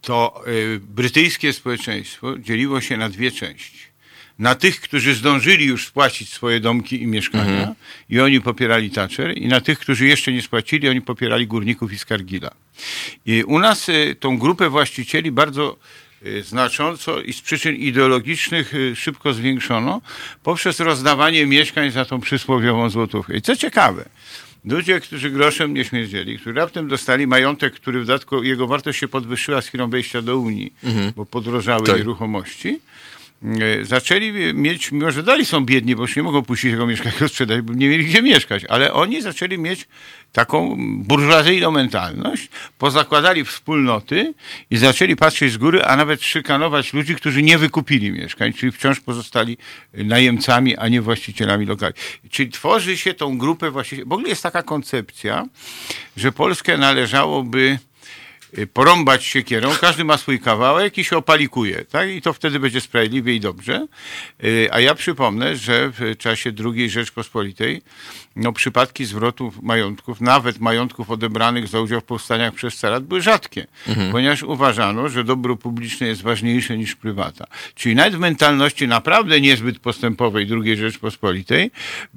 F: to y, brytyjskie społeczeństwo dzieliło się na dwie części. Na tych, którzy zdążyli już spłacić swoje domki i mieszkania i oni popierali Thatcher i na tych, którzy jeszcze nie spłacili, oni popierali górników i Skargila. I u nas y, tą grupę właścicieli bardzo y, znacząco i z przyczyn ideologicznych y, szybko zwiększono poprzez rozdawanie mieszkań za tą przysłowiową złotówkę. I co ciekawe, ludzie, którzy groszem nie śmierdzieli, którzy raptem dostali majątek, który w dodatku jego wartość się podwyższyła z chwilą wejścia do Unii, bo podrożały
B: Tak.
F: nieruchomości, e, zaczęli mieć, mimo że dali są biedni, bo już nie mogą puścić tego mieszkania sprzedać, bo nie mieli gdzie mieszkać, ale oni zaczęli mieć taką burżuazyjną mentalność, pozakładali wspólnoty i zaczęli patrzeć z góry, a nawet szykanować ludzi, którzy nie wykupili mieszkań, czyli wciąż pozostali najemcami, a nie właścicielami lokali. Czyli tworzy się tą grupę właścicieli. W ogóle jest taka koncepcja, że Polskę należałoby porąbać siekierą, każdy ma swój kawałek i się opalikuje, tak? I to wtedy będzie sprawiedliwie i dobrze. Y, A ja przypomnę, że w czasie II Rzeczpospolitej no, przypadki zwrotów majątków, nawet majątków odebranych za udział w powstaniach przez carat były rzadkie, ponieważ uważano, że dobro publiczne jest ważniejsze niż prywata. Czyli nawet w mentalności naprawdę niezbyt postępowej II Rzeczpospolitej,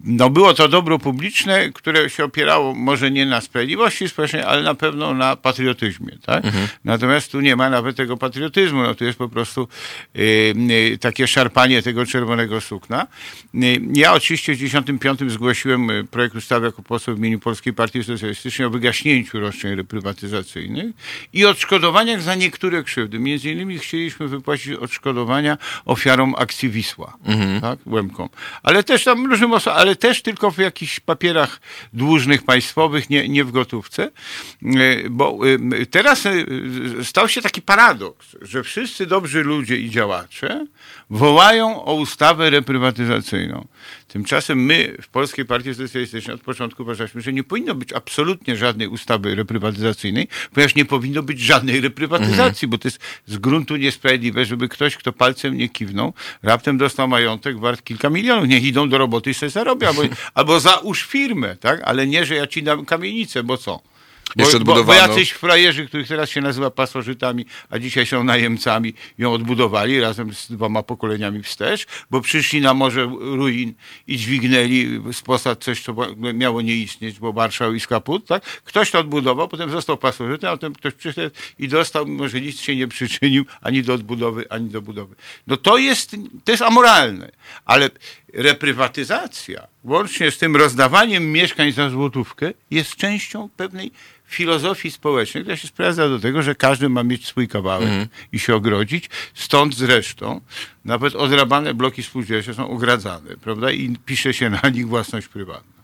F: no było to dobro publiczne, które się opierało może nie na sprawiedliwości społecznej, ale na pewno na patriotyzmie. Tak? Natomiast tu nie ma nawet tego patriotyzmu, no tu jest po prostu y, y, takie szarpanie tego czerwonego sukna. Y, ja oczywiście w 1995 zgłosiłem y, projekt ustawy jako poseł w imieniu Polskiej Partii Socjalistycznej o wygaśnięciu roszczeń reprywatyzacyjnych i odszkodowaniach za niektóre krzywdy. Między innymi chcieliśmy wypłacić odszkodowania ofiarom akcji Wisła, tak, Łemkom. Ale też tam różnym osobom, ale też tylko w jakichś papierach dłużnych państwowych, nie, nie w gotówce. Y, Bo y, teraz y, stał się taki paradoks, że wszyscy dobrzy ludzie i działacze wołają o ustawę reprywatyzacyjną. Tymczasem my w Polskiej Partii Socjalistycznej od początku uważaliśmy, że nie powinno być absolutnie żadnej ustawy reprywatyzacyjnej, ponieważ nie powinno być żadnej reprywatyzacji, bo to jest z gruntu niesprawiedliwe, żeby ktoś, kto palcem nie kiwnął, raptem dostał majątek wart kilka milionów. Niech idą do roboty i sobie zarobią, albo, (laughs) albo załóż firmę, tak? Ale nie, że ja ci dam kamienicę, bo co? Bo,
B: Jeszcze
F: bo, bo
B: odbudowano.
F: jacyś frajerzy, których teraz się nazywa pasożytami, a dzisiaj są najemcami, ją odbudowali razem z dwoma pokoleniami wstecz, bo przyszli na morze ruin i dźwignęli z posad coś, co miało nie istnieć, bo marszał i skaput, tak? Ktoś to odbudował, potem został pasożytem, a potem ktoś przyszedł i dostał, mimo że nic się nie przyczynił ani do odbudowy, ani do budowy. No to jest, to jest amoralne, ale reprywatyzacja, łącznie z tym rozdawaniem mieszkań za złotówkę, jest częścią pewnej filozofii społecznej, która się sprowadza do tego, że każdy ma mieć swój kawałek i się ogrodzić. Stąd zresztą nawet odrabane bloki spółdzielcze są ogradzane, prawda? I pisze się na nich własność prywatna.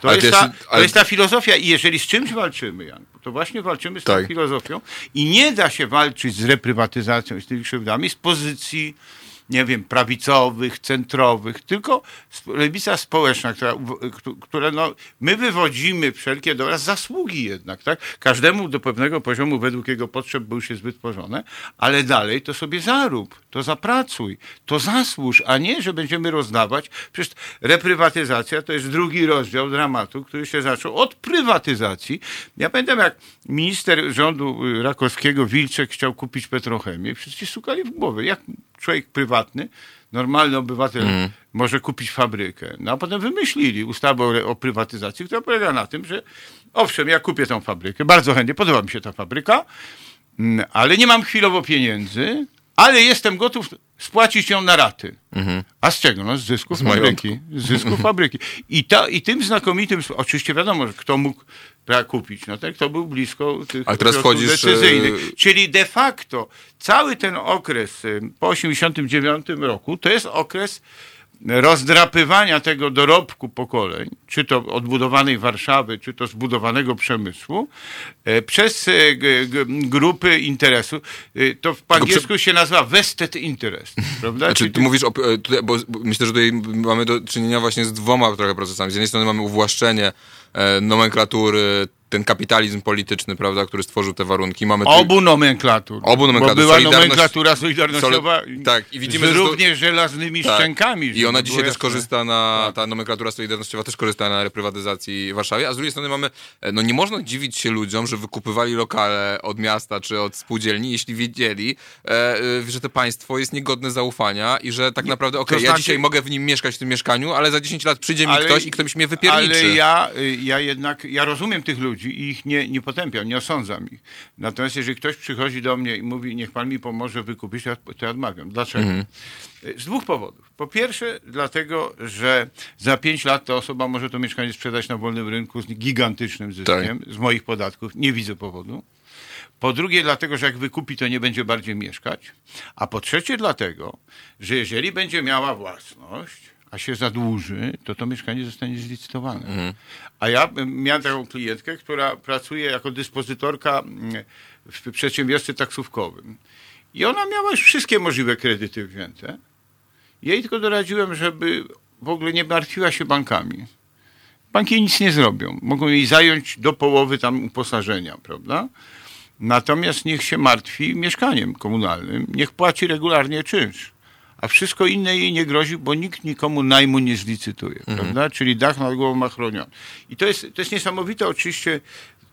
F: To, jest, ta, to jest ta filozofia i jeżeli z czymś walczymy, Jan, to właśnie walczymy z tą
B: Tak.
F: filozofią i nie da się walczyć z reprywatyzacją i z tymi krzywdami z pozycji nie wiem, prawicowych, centrowych, tylko lewica społeczna, która, która no, my wywodzimy wszelkie dobra zasługi jednak, tak? Każdemu do pewnego poziomu według jego potrzeb, bo już jest wytworzone, ale dalej to sobie zarób, to zapracuj, to zasłuż, a nie, że będziemy rozdawać. Przecież reprywatyzacja to jest drugi rozdział dramatu, który się zaczął od prywatyzacji. Ja pamiętam, jak minister rządu y, Rakowskiego, Wilczek, chciał kupić petrochemię, wszyscy stukali w głowę. Jak człowiek prywatny, normalny obywatel może kupić fabrykę. No a potem wymyślili ustawę o, o prywatyzacji, która polega na tym, że owszem, ja kupię tą fabrykę, bardzo chętnie, podoba mi się ta fabryka, mm, ale nie mam chwilowo pieniędzy, ale jestem gotów spłacić ją na raty. A z czego? No z zysku
B: Z
F: fabryki. Z zysku fabryki. I, ta, I tym znakomitym, oczywiście wiadomo, że kto mógł kupić, no ten, kto był blisko tych
B: Ale teraz
F: środków
B: wchodzisz,
F: decyzyjnych.
B: e,
F: Czyli de facto cały ten okres y, po 89 roku to jest okres rozdrapywania tego dorobku pokoleń, czy to odbudowanej Warszawy, czy to zbudowanego przemysłu, e, przez e, grupy interesu. E, To w angielsku się nazywa vested interest, prawda?
B: Znaczy,
F: Czyli
B: ty mówisz, o, tutaj, bo myślę, że tutaj mamy do czynienia właśnie z dwoma trochę procesami. Z jednej strony mamy uwłaszczenie nomenklatury, ten kapitalizm polityczny, prawda, który stworzył te warunki. Mamy
F: Obu nomenklatur.
B: Obu nomenklatur.
F: Bo była
B: Solidarność-
F: nomenklatura solidarnościowa
B: Soli- tak, i widzimy,
F: z
B: że to-
F: żelaznymi
B: Tak.
F: szczękami.
B: I ona dzisiaj też
F: jasne.
B: korzysta na, ta nomenklatura solidarnościowa też korzysta na reprywatyzacji w Warszawie, a z drugiej strony mamy, e, no nie można dziwić się ludziom, że wykupywali lokale od miasta czy od spółdzielni, jeśli wiedzieli, e, e, że to państwo jest niegodne zaufania i że tak naprawdę, okej,
F: to
B: ja
F: znaczy-
B: dzisiaj mogę w nim mieszkać w tym mieszkaniu, ale za 10 lat przyjdzie mi
F: Ale-
B: ktoś i ktoś mnie wypierniczy.
F: Ale ja, y, ja jednak, ja rozumiem tych ludzi i ich nie, nie potępiam, nie osądzam ich. Natomiast jeżeli ktoś przychodzi do mnie i mówi, niech pan mi pomoże wykupić, to ja, odmawiam. Dlaczego?
B: Mhm.
F: Z dwóch powodów. Po pierwsze, dlatego, że za pięć lat ta osoba może to mieszkanie sprzedać na wolnym rynku z gigantycznym zyskiem,
B: Tak.
F: z moich podatków. Nie widzę powodu. Po drugie, dlatego, że jak wykupi, to nie będzie bardziej mieszkać. A po trzecie, dlatego, że jeżeli będzie miała własność, a się zadłuży, to to mieszkanie zostanie zlicytowane. A ja em, miałem taką klientkę, która pracuje jako dyspozytorka mm, w przedsiębiorstwie taksówkowym. I ona miała już wszystkie możliwe kredyty wzięte. Jej tylko doradziłem, żeby w ogóle nie martwiła się bankami. Banki nic nie zrobią. Mogą jej zająć do połowy tam uposażenia, prawda? Natomiast niech się martwi mieszkaniem komunalnym, niech płaci regularnie czynsz. A wszystko inne jej nie grozi, bo nikt nikomu najmu nie zlicytuje, prawda? Czyli dach nad głową ma chroniony. I to jest, to jest niesamowite oczywiście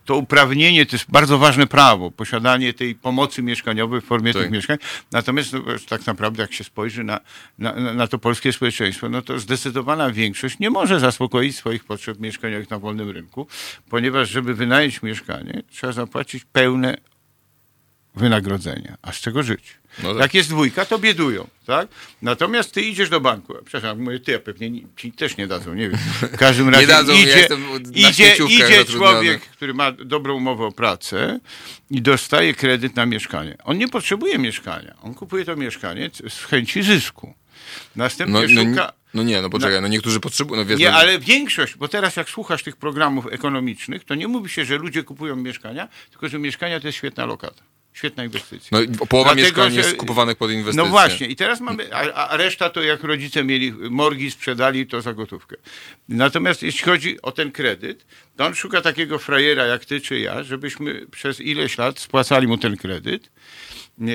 F: to uprawnienie to jest bardzo ważne prawo, posiadanie tej pomocy mieszkaniowej w formie
B: Tak.
F: tych mieszkań. Natomiast no, tak naprawdę, jak się spojrzy na, na, na to polskie społeczeństwo, no to zdecydowana większość nie może zaspokoić swoich potrzeb mieszkaniowych na wolnym rynku, ponieważ żeby wynająć mieszkanie, trzeba zapłacić pełne wynagrodzenia. A z czego żyć?
B: No tak.
F: Jak jest dwójka, to biedują, tak? Natomiast ty idziesz do banku. Przepraszam, mówię ty, a pewnie ni- ci też nie dadzą, nie wiem. (laughs) W każdym razie
B: dadzą, ja
F: idzie,
B: na
F: idzie, idzie człowiek, który ma dobrą umowę o pracę i dostaje kredyt na mieszkanie. On nie potrzebuje mieszkania. On kupuje to mieszkanie z chęci zysku. Następnie
B: No, no,
F: szuka...
B: no nie, no poczekaj, no niektórzy potrzebują, no wiesz,
F: Nie,
B: no,
F: ale większość, bo teraz jak słuchasz tych programów ekonomicznych, to nie mówi się, że ludzie kupują mieszkania, tylko że mieszkania to jest świetna lokata. Świetna inwestycja.
B: no i połowa
F: Dlatego,
B: mieszkań jest kupowanych pod inwestycje.
F: No właśnie, i teraz mamy, a, a reszta to jak rodzice mieli morgi, sprzedali to za gotówkę. Natomiast jeśli chodzi o ten kredyt, to on szuka takiego frajera jak ty czy ja, żebyśmy przez ileś lat spłacali mu ten kredyt.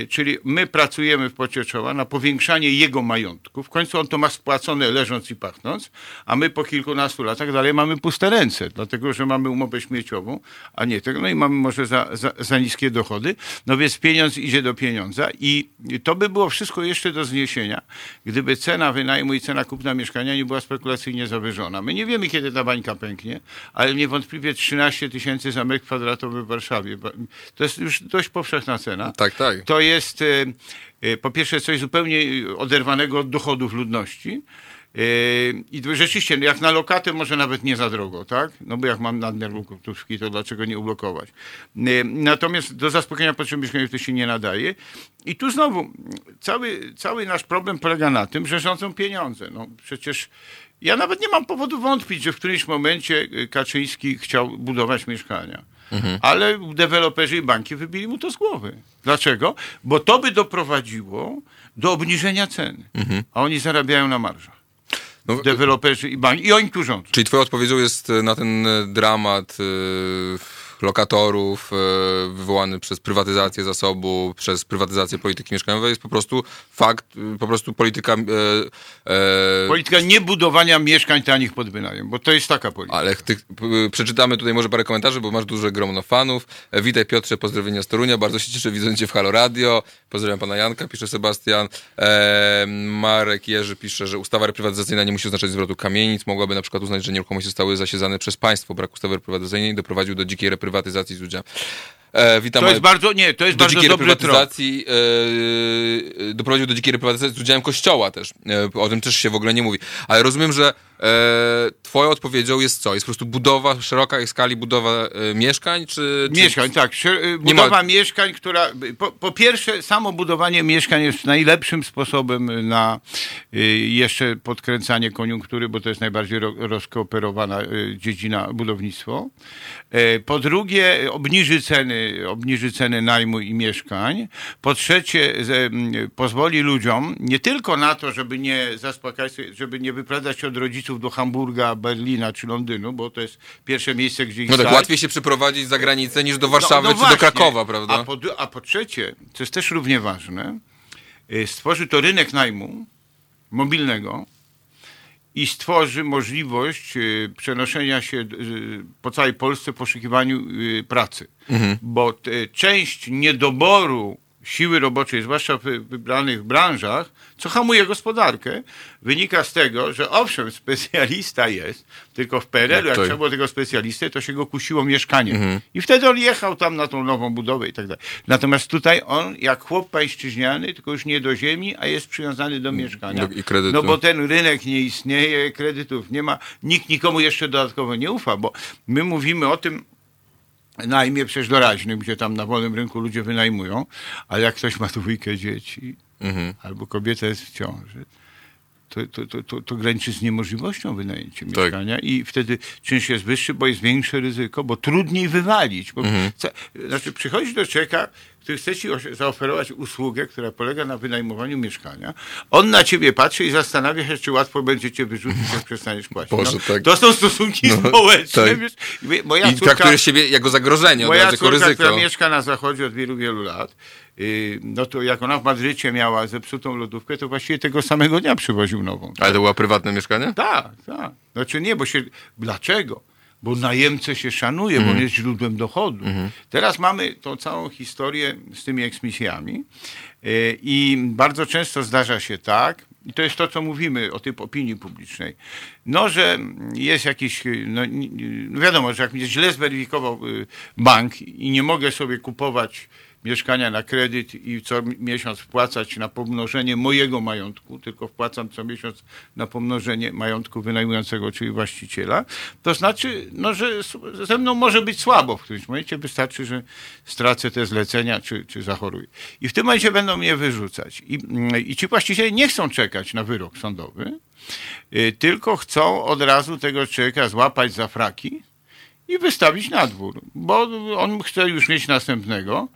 F: Czyli my pracujemy w pocie czoła na powiększanie jego majątku. W końcu on to ma spłacone leżąc i pachnąc, a my po kilkunastu latach dalej mamy puste ręce, dlatego że mamy umowę śmieciową, a nie tego. No i mamy może za, za, za niskie dochody. No więc pieniądz idzie do pieniądza i to by było wszystko jeszcze do zniesienia, gdyby cena wynajmu i cena kupna mieszkania nie była spekulacyjnie zawyżona. My nie wiemy, kiedy ta bańka pęknie, ale niewątpliwie 13 tysięcy za metr kwadratowy w Warszawie. To jest już dość powszechna cena
B: Tak, tak.
F: to jest e, e, po pierwsze coś zupełnie oderwanego od dochodów ludności. E, I rzeczywiście, jak na lokatę może nawet nie za drogo, tak? No bo jak mam nadmiar gotówki, to dlaczego nie ublokować? E, Natomiast do zaspokojenia potrzeb mieszkaniowych to się nie nadaje. I tu znowu cały, cały nasz problem polega na tym, że rządzą pieniądze. No przecież ja nawet nie mam powodu wątpić, że w którymś momencie e, Kaczyński chciał budować mieszkania. Ale deweloperzy i banki wybili mu to z głowy. Dlaczego? Bo to by doprowadziło do obniżenia ceny. A oni zarabiają na marżach.
B: No,
F: Deweloperzy i banki. I oni tu rządzą.
B: Czyli twoją odpowiedzią jest e, na ten e, dramat e, lokatorów e, wywołany przez prywatyzację zasobu, przez prywatyzację polityki mieszkaniowej jest po prostu fakt, e, po prostu polityka... E, e,
F: Polityka niebudowania mieszkań tanich pod wynajem, bo to jest taka polityka.
B: ale ty, przeczytamy tutaj może parę komentarzy, bo masz duże grono fanów. E, Witaj Piotrze, pozdrowienia z Torunia. Bardzo się cieszę widząc cię w Halo Radio. Pozdrawiam pana Janka, pisze Sebastian. E, Marek Jerzy pisze, że ustawa reprywatyzacyjna nie musi oznaczać zwrotu kamienic. Mogłaby na przykład uznać, że nieruchomości zostały zasiedzane przez państwo. Brak ustawy reprywatyzacyjnej doprowadził do dzikiej reprywatyzacji z udziałem. E, witam
F: To jest bardzo, nie, to jest
B: do
F: bardzo
B: dzikiej
F: dobry
B: reprywatyzacji e, doprowadził do dzikiej reprywatyzacji z udziałem kościoła też. E, o tym też się w ogóle nie mówi. Ale rozumiem, że e, twoją odpowiedzią jest co? Jest po prostu budowa, szeroka skali budowa e, mieszkań, czy... czy
F: Mieszkań, tak. Y,
B: Nie ma-
F: Budowa mieszkań, która. Po, po pierwsze, samo budowanie mieszkań jest najlepszym sposobem na jeszcze podkręcanie koniunktury, bo to jest najbardziej ro, rozkooperowana dziedzina budownictwo. E, Po drugie, obniży ceny, obniży ceny najmu i mieszkań. Po trzecie, pozwoli ludziom nie tylko na to, żeby nie zaspokajać, żeby nie wyprowadzać się od rodziców do Hamburga, Berlina czy Londynu, bo to jest pierwsze miejsce, gdzie ich
B: No tak,
F: stać.
B: łatwiej się przeprowadzić za granicę niż do Warszawy czy do
F: No, właśnie.
B: Krakowa, prawda?
F: A po, a po trzecie, co jest też równie ważne, y, stworzy to rynek najmu mobilnego i stworzy możliwość y, przenoszenia się y, po całej Polsce w poszukiwaniu y, pracy.
B: Mhm.
F: Bo część niedoboru siły roboczej, zwłaszcza w wybranych branżach, co hamuje gospodarkę, wynika z tego, że owszem, specjalista jest, tylko w PRL-u,
B: Jak
F: jak trzeba było tego specjalisty, to się go kusiło mieszkanie. I wtedy on jechał tam na tą nową budowę i tak dalej. Natomiast tutaj on, jak chłop pańszczyźniany, tylko już nie do ziemi, a jest przywiązany do mieszkania.
B: Do- i kredytu.
F: No bo ten rynek nie istnieje, kredytów nie ma, nikt nikomu jeszcze dodatkowo nie ufa, bo my mówimy o tym, najmie przecież doraźnym, gdzie tam na wolnym rynku ludzie wynajmują, ale jak ktoś ma dwójkę dzieci
B: Mhm.
F: albo kobieta jest w ciąży, to, to, to, to, to graniczy z niemożliwością wynajęcia
B: Tak.
F: mieszkania i wtedy czynsz jest wyższy, bo jest większe ryzyko, bo trudniej wywalić. Bo
B: Mhm.
F: ca- znaczy przychodzi do człowieka, który chce ci zaoferować usługę, która polega na wynajmowaniu mieszkania. On na ciebie patrzy i zastanawia się, czy łatwo będzie cię wyrzucić, jak przestaniesz płacić.
B: Boże,
F: no,
B: tak.
F: To są stosunki
B: No,
F: społeczne.
B: tak.
F: Wiesz? Moja
B: I
F: córka,
B: traktujesz siebie jako zagrożenie,
F: moja
B: razu jako
F: córka, która
B: ryzyko.
F: mieszka na zachodzie od wielu, wielu lat, no to jak ona w Madrycie miała zepsutą lodówkę, to właściwie tego samego dnia przywoził nową.
B: Ale to było prywatne mieszkanie?
F: Tak, tak. Znaczy nie, bo się... Dlaczego? Bo najemcę się szanuje, bo on jest źródłem dochodu. Teraz mamy tą całą historię z tymi eksmisjami yy, i bardzo często zdarza się tak, i to jest to, co mówimy o tej opinii publicznej, no, że jest jakiś, no, wiadomo, że jak mnie źle zweryfikował yy, bank i nie mogę sobie kupować mieszkania na kredyt i co mi- miesiąc wpłacać na pomnożenie mojego majątku, tylko wpłacam co miesiąc na pomnożenie majątku wynajmującego, czyli właściciela, to znaczy, no, że ze mną może być słabo w którymś momencie, wystarczy, że stracę te zlecenia, czy, czy zachoruję. I w tym momencie będą mnie wyrzucać. I, mm, I ci właściciele nie chcą czekać na wyrok sądowy, y, tylko chcą od razu tego człowieka złapać za fraki i wystawić na dwór, bo on chce już mieć następnego,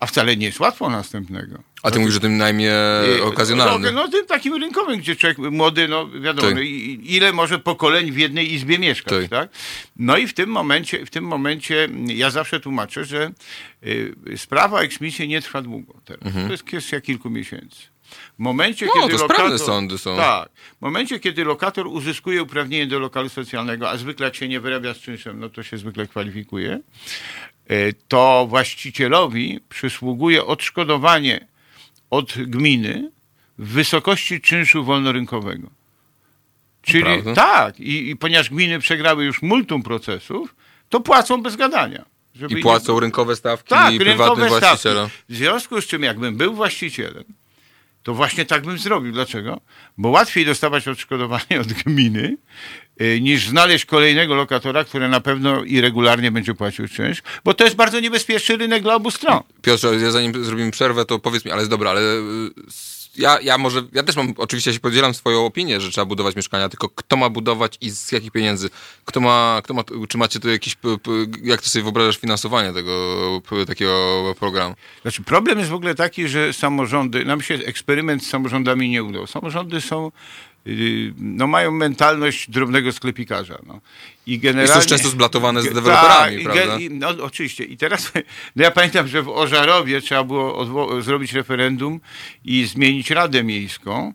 F: a wcale nie jest łatwo następnego.
B: A ty mówisz o tym najmie
F: Y,
B: okazjonalnym.
F: No, no tym takim rynkowym, gdzie człowiek młody, no wiadomo,
B: Tak.
F: no, ile może pokoleń w jednej izbie mieszkać,
B: Tak.
F: tak? No i w tym momencie, w tym momencie ja zawsze tłumaczę, że y, sprawa eksmisji nie trwa długo teraz. To jest kwestia kilku miesięcy. W momencie,
B: Mhm. No,
F: kiedy
B: to
F: lokator,
B: sądy są.
F: Tak. W momencie, kiedy lokator uzyskuje uprawnienie do lokalu socjalnego, a zwykle jak się nie wyrabia z czynszem, no to się zwykle kwalifikuje, to właścicielowi przysługuje odszkodowanie od gminy w wysokości czynszu wolnorynkowego. Czyli
B: Naprawdę?
F: tak, i, i ponieważ gminy przegrały już multum procesów, to płacą bez gadania.
B: I
F: nie-
B: płacą rynkowe stawki
F: tak,
B: prywatnym
F: rynkowe stawki.
B: właścicielom.
F: W związku z czym, jakbym był właścicielem, to właśnie tak bym zrobił. Dlaczego? Bo łatwiej dostawać odszkodowanie (laughs) od gminy, niż znaleźć kolejnego lokatora, który na pewno i regularnie będzie płacił czynsz, bo to jest bardzo niebezpieczny rynek dla obu stron.
B: Piotrze, ja zanim zrobimy przerwę, to powiedz mi, ale jest dobra, ale y, ja, ja może, ja też mam, oczywiście się podzielam swoją opinię, że trzeba budować mieszkania, tylko kto ma budować i z jakich pieniędzy? Kto ma, kto ma czy macie tu jakiś, jak ty sobie wyobrażasz finansowanie tego, takiego programu?
F: Znaczy, problem jest w ogóle taki, że samorządy, nam się eksperyment z samorządami nie udał. Samorządy są, no mają mentalność drobnego sklepikarza. No. I generalnie...
B: Jest to już często zblatowane z deweloperami,
F: i
B: prawda?
F: i- No oczywiście. I teraz, (laughs) no ja pamiętam, że w Ożarowie trzeba było zrobić referendum i zmienić Radę Miejską,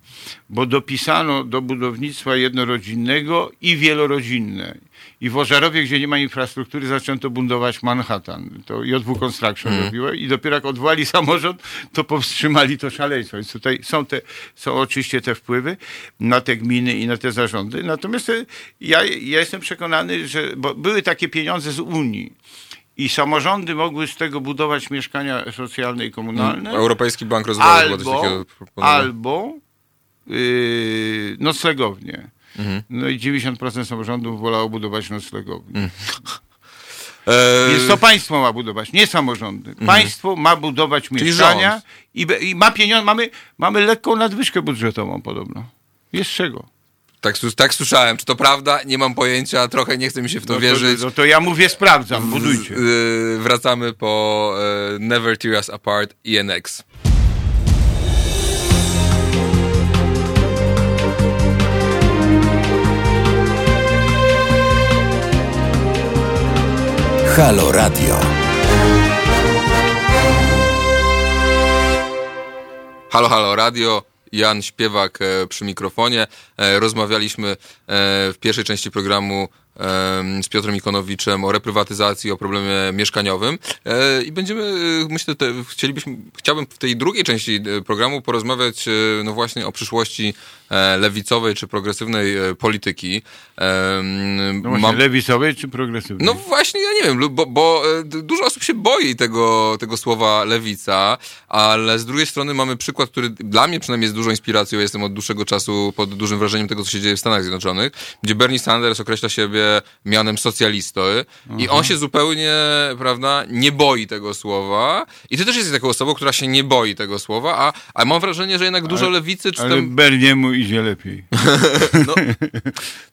F: bo dopisano do budownictwa jednorodzinnego i wielorodzinne. I w Ożarowie, gdzie nie ma infrastruktury, zaczęto bundować Manhattan. To JW Construction
B: Mhm.
F: robiło i dopiero jak odwołali samorząd, to powstrzymali to szaleństwo. Więc tutaj są, te, są oczywiście te wpływy na te gminy i na te zarządy. Natomiast e, ja, ja jestem przekonany, że bo były takie pieniądze z Unii i samorządy mogły z tego budować mieszkania socjalne i komunalne.
B: Europejski Bank Rozwoju
F: albo, albo yy, noclegownie.
B: Mhm.
F: No i 90% samorządów wolało budować noclegownie.
B: Mm. (laughs) E,
F: Więc to państwo ma budować, nie samorządy. Państwo ma budować
B: Mhm. Czyli
F: mieszkania i, i ma pieniądze. Mamy, mamy lekką nadwyżkę budżetową podobno. Jest czego.
B: tak, tak słyszałem, czy to prawda? Nie mam pojęcia, trochę nie chce mi się w to
F: No
B: wierzyć.
F: To, no to ja mówię, sprawdzam, budujcie.
B: Z- y, wracamy po y, Never Tear Us Apart ENX.
C: Halo Radio.
B: Halo, halo, radio. Jan Śpiewak e, przy mikrofonie. E, rozmawialiśmy e, w pierwszej części programu z Piotrem Ikonowiczem o reprywatyzacji, o problemie mieszkaniowym e, i będziemy, e, myślę, te, chcielibyśmy, chciałbym w tej drugiej części e, programu porozmawiać no właśnie o przyszłości lewicowej czy progresywnej polityki.
F: No właśnie, lewicowej czy progresywnej?
B: no właśnie, ja nie wiem, bo, bo dużo osób się boi tego, tego słowa lewica, ale z drugiej strony mamy przykład, który dla mnie przynajmniej jest dużą inspiracją. Jestem od dłuższego czasu pod dużym wrażeniem tego, co się dzieje w Stanach Zjednoczonych, gdzie Bernie Sanders określa siebie mianem socjalisty i on się zupełnie, prawda, nie boi tego słowa. I ty też jesteś taką osobą, która się nie boi tego słowa, a, a mam wrażenie, że jednak dużo lewicy, czy
F: Ale
B: tam...
F: Berniemu idzie lepiej. (laughs)
B: No,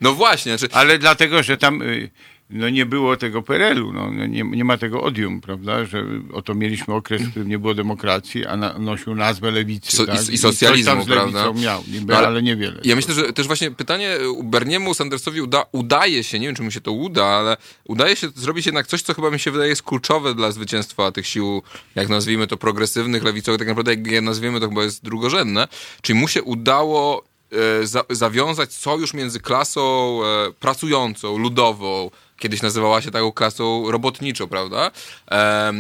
B: no właśnie, czy,
F: Ale dlatego, że tam y, no nie było tego PRL-u, no, no nie, nie ma tego odium, prawda, że oto mieliśmy okres, w którym nie było demokracji, a na, nosił nazwę lewicy.
B: So- i-
F: tak?
B: i socjalizmu,
F: z lewicą
B: prawda?
F: miał, niby,
B: No, ale
F: ale niewiele.
B: Ja myślę, że też właśnie pytanie u Berniemu Sandersowi uda, udaje się, nie wiem czy mu się to uda, ale udaje się zrobić jednak coś, co chyba mi się wydaje jest kluczowe dla zwycięstwa tych sił, jak nazwijmy to progresywnych, lewicowych, tak naprawdę jak je nazwiemy to chyba jest drugorzędne, czyli mu się udało e, za, zawiązać sojusz między klasą e, pracującą, ludową, kiedyś nazywała się taką klasą robotniczą, prawda?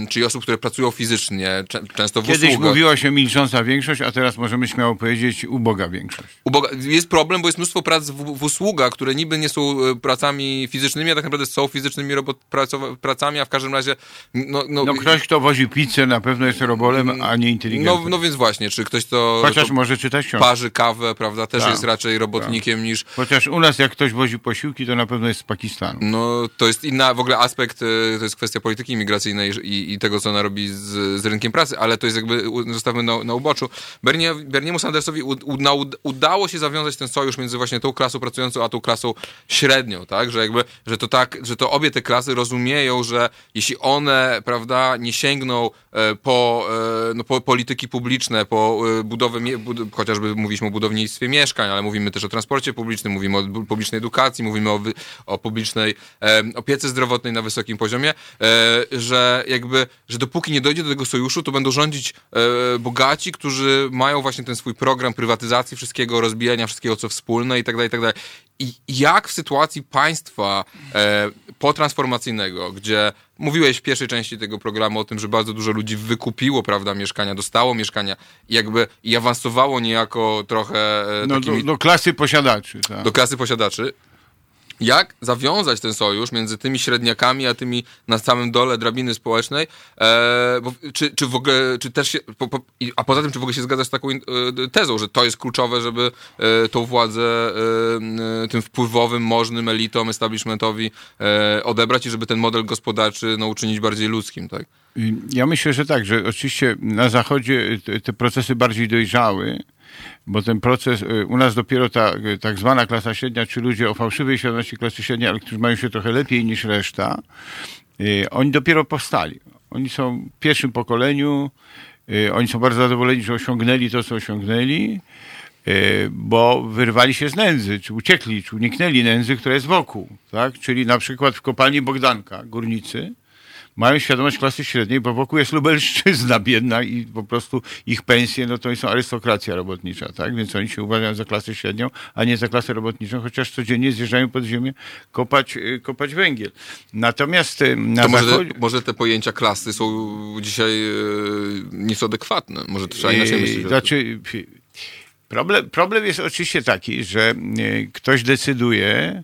B: Czyli osób, które pracują fizycznie, cze- często w
F: Kiedyś
B: usługach.
F: mówiło się milcząca większość, a teraz możemy śmiało powiedzieć uboga większość.
B: Uboga... Jest problem, bo jest mnóstwo prac w, w usługach, które niby nie są e, pracami fizycznymi, a tak naprawdę są fizycznymi robot... pracowa- pracami, a w każdym razie. No, no,
F: No ktoś, kto wozi pizzę, na pewno jest robolem, a nie inteligentnym.
B: no, no więc właśnie, czy ktoś to,
F: Chociaż
B: to
F: może czytać książkę.
B: parzy kawę, prawda, też
F: Tak,
B: jest raczej robotnikiem niż.
F: Chociaż u nas jak ktoś wozi posiłki, to na pewno jest z Pakistanu.
B: No, to jest inna w ogóle aspekt, e, to jest kwestia polityki imigracyjnej i, i tego, co ona robi z, z rynkiem pracy, ale to jest jakby, zostawmy na, na uboczu. Bernie, Berniemu Sandersowi u, u, na, udało się zawiązać ten sojusz między właśnie tą klasą pracującą, a tą klasą średnią, tak? Że jakby, że to tak, że to obie te klasy rozumieją, że jeśli one, prawda, nie sięgną po, e, no, po polityki publiczne, po e, budowę, mie- bud chociażby mówiliśmy o budownictwie mieszkań, ale mówimy też o transporcie publicznym, mówimy o publicznej edukacji, mówimy o, o publicznej e, opiece zdrowotnej na wysokim poziomie, e, że jakby, że dopóki nie dojdzie do tego sojuszu, to będą rządzić e, bogaci, którzy mają właśnie ten swój program prywatyzacji wszystkiego, rozbijania wszystkiego, co wspólne i tak dalej, i tak dalej. I jak w sytuacji państwa e, potransformacyjnego, gdzie mówiłeś w pierwszej części tego programu o tym, że bardzo dużo ludzi wykupiło, prawda, mieszkania, dostało mieszkania i jakby i awansowało niejako trochę e,
F: No,
B: takimi
F: do, do klasy posiadaczy. Tak.
B: do klasy posiadaczy. Jak zawiązać ten sojusz między tymi średniakami, a tymi na samym dole drabiny społecznej? E, bo, czy, czy w ogóle, czy też się, po, po, a poza tym, czy w ogóle się zgadzasz z taką e, tezą, że to jest kluczowe, żeby e, tą władzę e, tym wpływowym, możnym elitom, establishmentowi e, odebrać i żeby ten model gospodarczy no, uczynić bardziej ludzkim, tak?
F: Ja myślę, że tak, że oczywiście na Zachodzie te procesy bardziej dojrzały, bo ten proces, y, u nas dopiero ta y, tak zwana klasa średnia, czy ludzie o fałszywej świadomości klasy średniej, ale którzy mają się trochę lepiej niż reszta, y, oni dopiero powstali. Oni są w pierwszym pokoleniu, oni są bardzo zadowoleni, że osiągnęli to, co osiągnęli, bo wyrwali się z nędzy, czy uciekli, czy uniknęli nędzy, która jest wokół, tak? Czyli na przykład w kopalni Bogdanka, górnicy, mają świadomość klasy średniej, bo wokół jest Lubelszczyzna (laughs) biedna i po prostu ich pensje, no to są arystokracja robotnicza, tak? Więc oni się uważają za klasę średnią, a nie za klasę robotniczą, chociaż codziennie zjeżdżają pod ziemię kopać, y, kopać węgiel. Natomiast y, na
B: może,
F: zachodzie...
B: może te pojęcia klasy są dzisiaj e, nieco adekwatne. Może to trzeba inaczej myśleć.
F: Znaczy, problem, problem jest oczywiście taki, że yy, ktoś decyduje,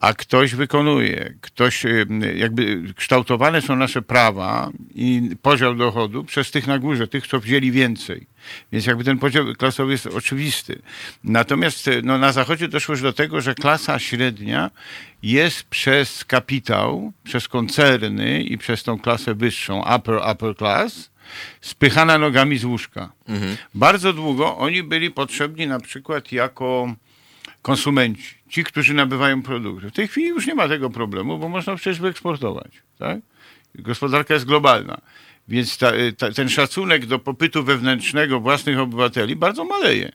F: a ktoś wykonuje. Ktoś, yy, jakby kształtowane są nasze prawa i podział dochodu przez tych na górze, tych, co wzięli więcej. Więc jakby ten podział klasowy jest oczywisty. Natomiast yy, no, na Zachodzie doszło już do tego, że klasa średnia jest przez kapitał, przez koncerny i przez tą klasę wyższą, upper, upper class, spychana nogami z łóżka. Bardzo długo oni byli potrzebni na przykład jako konsumenci, ci, którzy nabywają produkty. W tej chwili już nie ma tego problemu, bo można przecież wyeksportować. Tak? Gospodarka jest globalna. Więc ta, ta, ten szacunek do popytu wewnętrznego własnych obywateli bardzo maleje.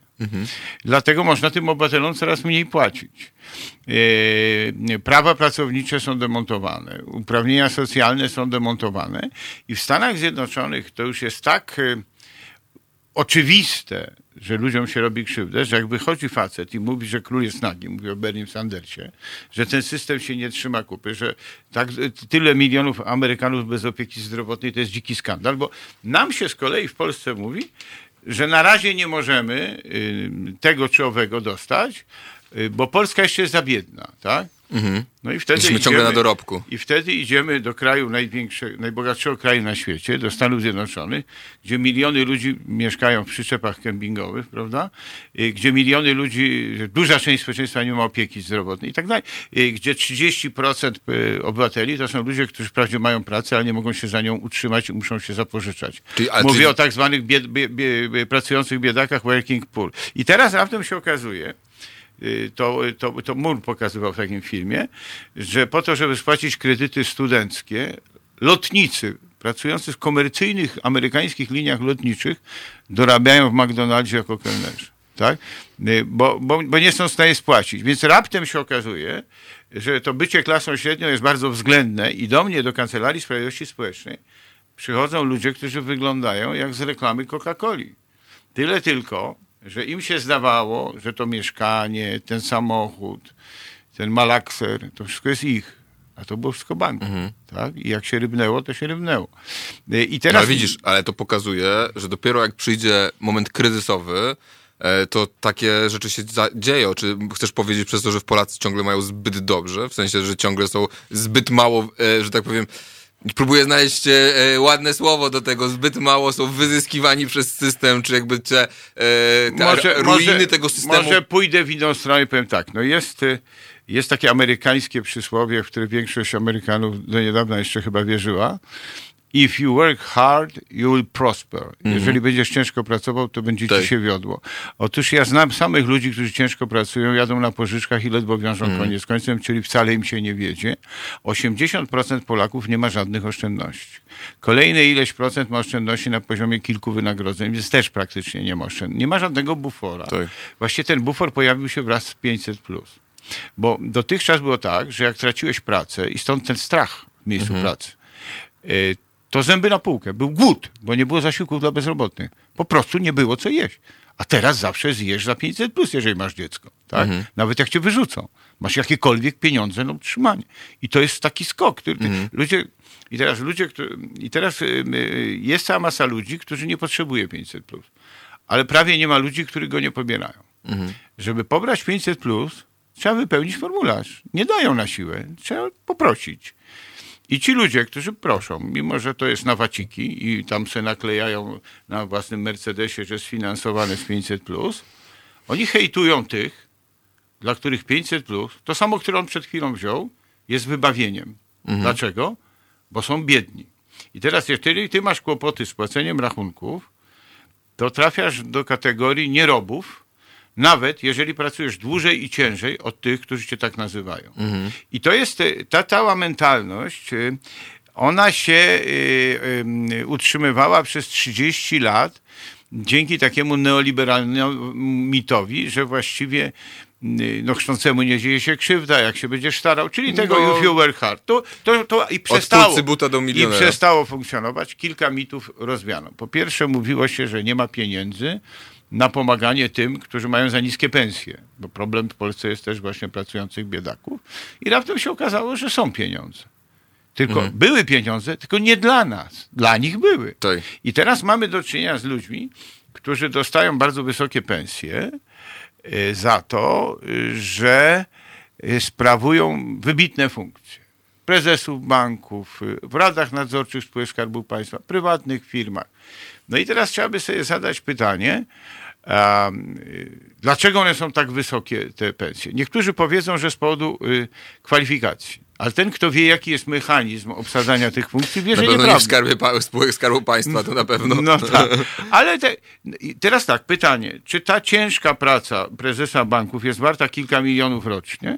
F: Dlatego można tym obywatelom coraz mniej płacić. E, prawa pracownicze są demontowane, uprawnienia socjalne są demontowane i w Stanach Zjednoczonych to już jest tak e, oczywiste, że ludziom się robi krzywdę, że jak wychodzi facet i mówi, że król jest nagi, mówi o Bernie Sandersie, że ten system się nie trzyma kupy, że tak tyle milionów Amerykanów bez opieki zdrowotnej to jest dziki skandal, bo nam się z kolei w Polsce mówi, że na razie nie możemy tego czy owego dostać, y, bo Polska jeszcze jest za biedna, tak? No i wtedy
B: Jesteśmy ciągle na dorobku.
F: I wtedy idziemy do kraju największego, najbogatszego kraju na świecie, do Stanów Zjednoczonych, gdzie miliony ludzi mieszkają w przyczepach kempingowych, prawda? I Gdzie miliony ludzi, duża część społeczeństwa nie ma opieki zdrowotnej i tak dalej. I Gdzie 30% y, obywateli to są ludzie, którzy wprawdzie mają pracę, ale nie mogą się za nią utrzymać i muszą się zapożyczać.
B: Czyli-
F: Mówię
B: czyli-
F: o tak zwanych bied, bie, bie, bie, pracujących biedakach, working poor. I teraz raptem się okazuje, y, to, to, to Mur pokazywał w takim filmie, że po to, żeby spłacić kredyty studenckie, lotnicy pracujący w komercyjnych amerykańskich liniach lotniczych dorabiają w McDonaldzie jako kelnerzy. Tak? Y, Bo, bo, bo nie są w stanie spłacić. Więc raptem się okazuje, że to bycie klasą średnią jest bardzo względne i do mnie, do Kancelarii Sprawiedliwości Społecznej przychodzą ludzie, którzy wyglądają jak z reklamy Coca-Coli. Tyle tylko, że im się zdawało, że to mieszkanie, ten samochód, ten malakser, to wszystko jest ich. A to było wszystko banku. Tak? I jak się rybnęło, to się rybnęło. Y, I
B: No,
F: teraz
B: ale widzisz, ale to pokazuje, że dopiero jak przyjdzie moment kryzysowy, e, to takie rzeczy się dzieją. Czy chcesz powiedzieć przez to, że w Polacy ciągle mają zbyt dobrze? W sensie, że ciągle są zbyt mało, e, że tak powiem, próbuję znaleźć e, e, ładne słowo do tego, zbyt mało są wyzyskiwani przez system, czy jakby te, e, te ruiny tego systemu.
F: Może pójdę w inną stronę i powiem tak. No jest, y, jest takie amerykańskie przysłowie, w które większość Amerykanów do niedawna jeszcze chyba wierzyła. If you work hard, you will prosper. Jeżeli będziesz ciężko pracował, to będzie
B: Mhm. Tak.
F: ci się wiodło. Otóż ja znam samych ludzi, którzy ciężko pracują, jadą na pożyczkach i ledwo wiążą
B: Mhm.
F: koniec z końcem, czyli wcale im się nie wiedzie. 80% Polaków nie ma żadnych oszczędności. Kolejne ileś procent ma oszczędności na poziomie kilku wynagrodzeń, więc też praktycznie nie ma oszczędności. Nie ma żadnego bufora.
B: Tak.
F: Właściwie ten bufor pojawił się wraz z 500+. Bo dotychczas było tak, że jak traciłeś pracę i stąd ten strach w miejscu pracy, y, to zęby na półkę. Był głód, bo nie było zasiłków dla bezrobotnych. Po prostu nie było co jeść. A teraz zawsze zjesz za 500 plus, jeżeli masz dziecko. Tak? Nawet jak cię wyrzucą. Masz jakiekolwiek pieniądze na utrzymanie. I to jest taki skok. Który, Ludzie, I teraz ludzie, i teraz y, y, jest cała masa ludzi, którzy nie potrzebuje 500 plus. Ale prawie nie ma ludzi, którzy go nie pobierają. Żeby pobrać 500 plus, trzeba wypełnić formularz. Nie dają na siłę. Trzeba poprosić. I ci ludzie, którzy proszą, mimo że to jest na waciki i tam se naklejają na własnym Mercedesie, że sfinansowane z 500, oni hejtują tych, dla których 500, to samo, które on przed chwilą wziął, jest wybawieniem. Dlaczego? Bo są biedni. I teraz, jeżeli ty masz kłopoty z płaceniem rachunków, to trafiasz do kategorii nierobów, nawet jeżeli pracujesz dłużej i ciężej od tych, którzy cię tak nazywają. I to jest e, ta cała mentalność, e, ona się e, utrzymywała przez 30 lat dzięki takiemu neoliberalnemu mitowi, że właściwie no chcącemu nie dzieje się krzywda, jak się będziesz starał, czyli tego
B: No.
F: if you work hard. To, to, to i przestało,
B: buta do
F: i
B: milionera.
F: przestało funkcjonować. Kilka mitów rozwiano. Po pierwsze mówiło się, że nie ma pieniędzy na pomaganie tym, którzy mają za niskie pensje, bo problem w Polsce jest też właśnie pracujących biedaków. I raptem się okazało, że są pieniądze. Tylko
B: Mhm.
F: były pieniądze, tylko nie dla nas. Dla nich były.
B: Tak.
F: I teraz mamy do czynienia z ludźmi, którzy dostają bardzo wysokie pensje y, za to, y, że y, sprawują wybitne funkcje. Prezesów banków, w radach nadzorczych spółek Skarbu Państwa, prywatnych firmach. No i teraz trzeba by sobie zadać pytanie, dlaczego one są tak wysokie, te pensje? Niektórzy powiedzą, że z powodu y, kwalifikacji. Ale ten, kto wie, jaki jest mechanizm obsadzania tych funkcji, wie,
B: Na
F: że
B: pewno nie w
F: nieprawda.
B: skarbie, pa- spółek Skarbu Państwa, to na pewno.
F: No tak. Ale te, teraz tak, pytanie, czy ta ciężka praca prezesa banków jest warta kilka milionów rocznie?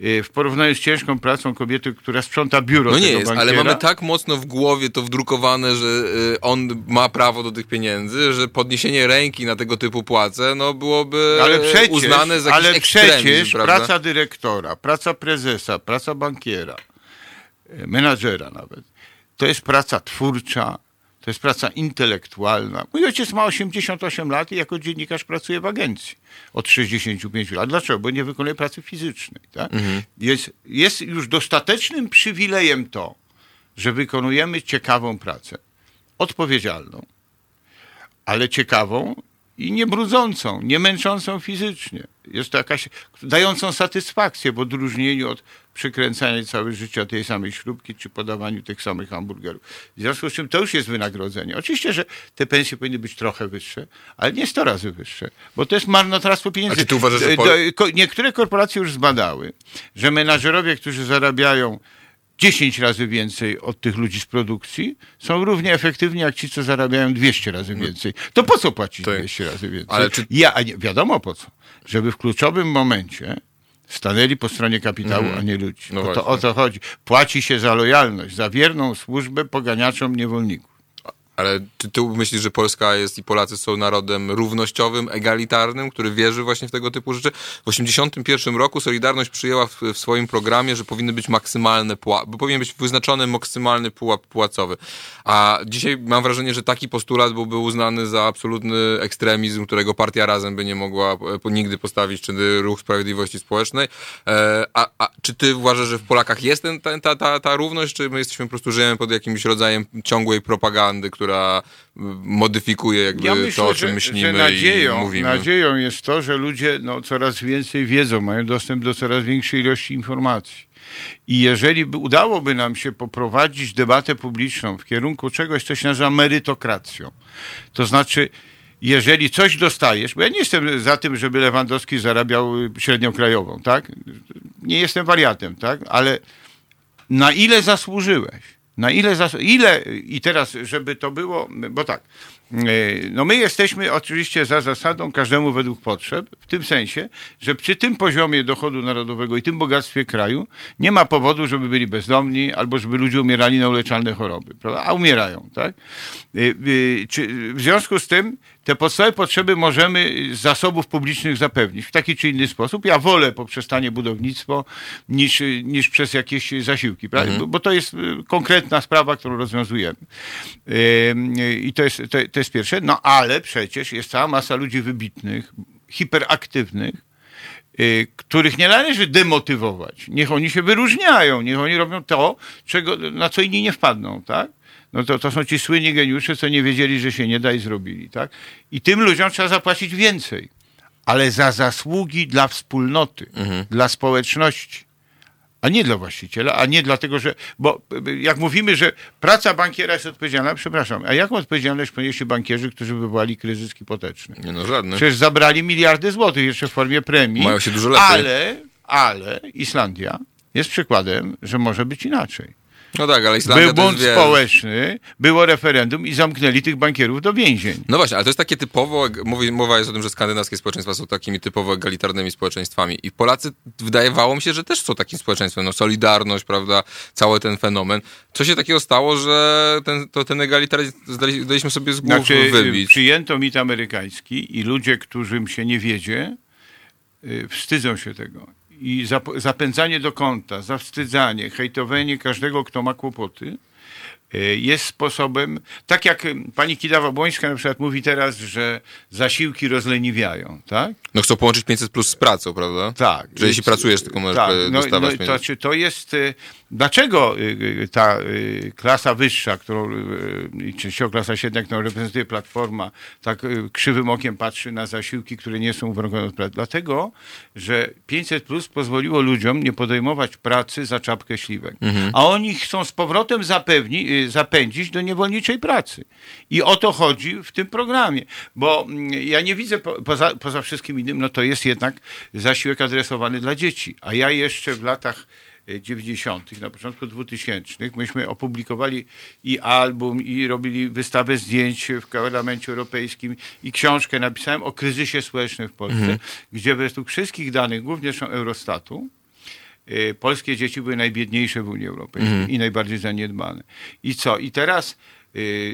F: Y, W porównaniu z ciężką pracą kobiety, która sprząta biuro
B: No nie jest, ale
F: bankiera?
B: mamy tak mocno w głowie to wdrukowane, że y, on ma prawo do tych pieniędzy, że podniesienie ręki na tego typu płace, no byłoby
F: Ale przecież,
B: uznane za jakiś
F: ale przecież
B: prawda?
F: praca dyrektora, praca prezesa, praca bankiera, e, menadżera nawet, to jest praca twórcza, to jest praca intelektualna. Mój ojciec ma 88 lat i jako dziennikarz pracuje w agencji od 65 lat. Dlaczego? Bo nie wykonuje pracy fizycznej. Tak? Jest, jest już dostatecznym przywilejem to, że wykonujemy ciekawą pracę, odpowiedzialną, ale ciekawą i nie brudzącą, nie męczącą fizycznie. Jest to jakaś, dającą satysfakcję w odróżnieniu od przykręcania całe życia tej samej śrubki, czy podawaniu tych samych hamburgerów. W związku z czym to już jest wynagrodzenie. Oczywiście, że te pensje powinny być trochę wyższe, ale nie 100 razy wyższe, bo to jest marnotrawstwo pieniędzy.
B: A czy ty uważasz, że
F: ko- Niektóre korporacje już zbadały, że menadżerowie, którzy zarabiają 10 razy więcej od tych ludzi z produkcji, są równie efektywni jak ci, co zarabiają 200 razy więcej. To po co płacić
B: Tak.
F: 200 razy więcej?
B: Ale czy-
F: Ja, nie, wiadomo po co. Żeby w kluczowym momencie stanęli po stronie kapitału, a nie ludzi.
B: No
F: Bo to o to chodzi. Płaci się za lojalność, za wierną służbę poganiaczom niewolników.
B: Ale czy ty myślisz, że Polska jest i Polacy są narodem równościowym, egalitarnym, który wierzy właśnie w tego typu rzeczy? W 1981 roku Solidarność przyjęła w, w swoim programie, że powinny być maksymalne pułapy, bo powinien być wyznaczony maksymalny pułap płacowy. A dzisiaj mam wrażenie, że taki postulat byłby uznany za absolutny ekstremizm, którego partia razem by nie mogła e, nigdy postawić, czy Ruch Sprawiedliwości Społecznej. E, a, a czy ty uważasz, że w Polakach jest ten, ta, ta, ta równość, czy my jesteśmy po prostu żyjemy pod jakimś rodzajem ciągłej propagandy, która mm, modyfikuje jakby
F: Ja myślę,
B: to, o czym
F: że,
B: myślimy
F: że nadzieją,
B: i mówimy?
F: nadzieją jest to, że ludzie no, coraz więcej wiedzą, mają dostęp do coraz większej ilości informacji. I jeżeli by, udałoby nam się poprowadzić debatę publiczną w kierunku czegoś, co się nazywa merytokracją, to znaczy, jeżeli coś dostajesz, bo ja nie jestem za tym, żeby Lewandowski zarabiał y, średnią krajową, tak? Nie jestem wariatem, tak? Ale na ile zasłużyłeś? Na ile, ile i teraz, żeby to było, bo tak, e, no my jesteśmy oczywiście za zasadą każdemu według potrzeb, w tym sensie, że przy tym poziomie dochodu narodowego i tym bogactwie kraju nie ma powodu, żeby byli bezdomni albo żeby ludzie umierali na uleczalne choroby, prawda? A umierają, tak? E, e, w związku z tym te podstawowe potrzeby możemy z zasobów publicznych zapewnić w taki czy inny sposób. Ja wolę poprzestanie budownictwo niż, niż przez jakieś zasiłki, prawda?
B: Mhm.
F: bo, bo to jest y, konkretna sprawa, którą rozwiązujemy. I to jest, to, to jest pierwsze. No ale przecież jest cała masa ludzi wybitnych, hiperaktywnych, y, których nie należy demotywować. Niech oni się wyróżniają, niech oni robią to, czego, na co inni nie wpadną, tak? No to, to są ci słynni geniusze, co nie wiedzieli, że się nie da i zrobili, tak? I tym ludziom trzeba zapłacić więcej, ale za zasługi dla wspólnoty, dla społeczności a nie dla właściciela, a nie dlatego, że, bo y, jak mówimy, że praca bankiera jest odpowiedzialna, przepraszam, a jaką odpowiedzialność ponieśli bankierzy, którzy wywołali kryzys hipoteczny?
B: Nie no, żadny.
F: Przecież zabrali miliardy złotych jeszcze w formie premii.
B: Mają się dużo lepiej.
F: Ale, ale Islandia jest przykładem, że może być inaczej.
B: No tak, ale Islandia
F: Był bunt
B: wiesz,
F: społeczny, było referendum i zamknęli tych bankierów do więzień.
B: No właśnie, ale to jest takie typowo, mówi, mowa jest o tym, że skandynawskie społeczeństwa są takimi typowo egalitarnymi społeczeństwami i Polacy, wydawało mi się, że też są takim społeczeństwem, no solidarność, prawda, cały ten fenomen. Co się takiego stało, że ten, to, ten egalitaryzm zdali- daliśmy sobie z głów
F: Znaczy,
B: wybić?
F: przyjęto mit amerykański i ludzie, którym się nie wiedzie, y, wstydzą się tego. I zap- zapędzanie do kąta, zawstydzanie, hejtowanie każdego, kto ma kłopoty, y, jest sposobem, tak jak pani Kidawa-Błońska na przykład mówi teraz, że zasiłki rozleniwiają, tak?
B: No chcą połączyć 500 plus z pracą, prawda?
F: Tak.
B: Że jeśli pracujesz, tylko możesz e,
F: no,
B: dostawać
F: no,
B: pieniądze.
F: to, czy to jest. Dlaczego y, y, ta y, klasa wyższa, którą, częściowo klasa średnia, którą reprezentuje Platforma, tak krzywym okiem patrzy na zasiłki, które nie są uwarunkowane od pracy? Dlatego, że 500 plus pozwoliło ludziom nie podejmować pracy za czapkę śliwek.
B: Mhm.
F: A oni chcą z powrotem zapewni, zapędzić do niewolniczej pracy. I o to chodzi w tym programie. Bo mm, ja nie widzę, po, poza, poza wszystkim innym, no to jest jednak zasiłek adresowany dla dzieci. A ja jeszcze w latach 90., na początku 2000, myśmy opublikowali i album, i robili wystawę zdjęć w Parlamencie Europejskim, i książkę napisałem o kryzysie społecznym w Polsce, gdzie według wszystkich danych, głównie zresztą Eurostatu, e, polskie dzieci były najbiedniejsze w Unii Europejskiej i najbardziej zaniedbane. I co? I teraz y,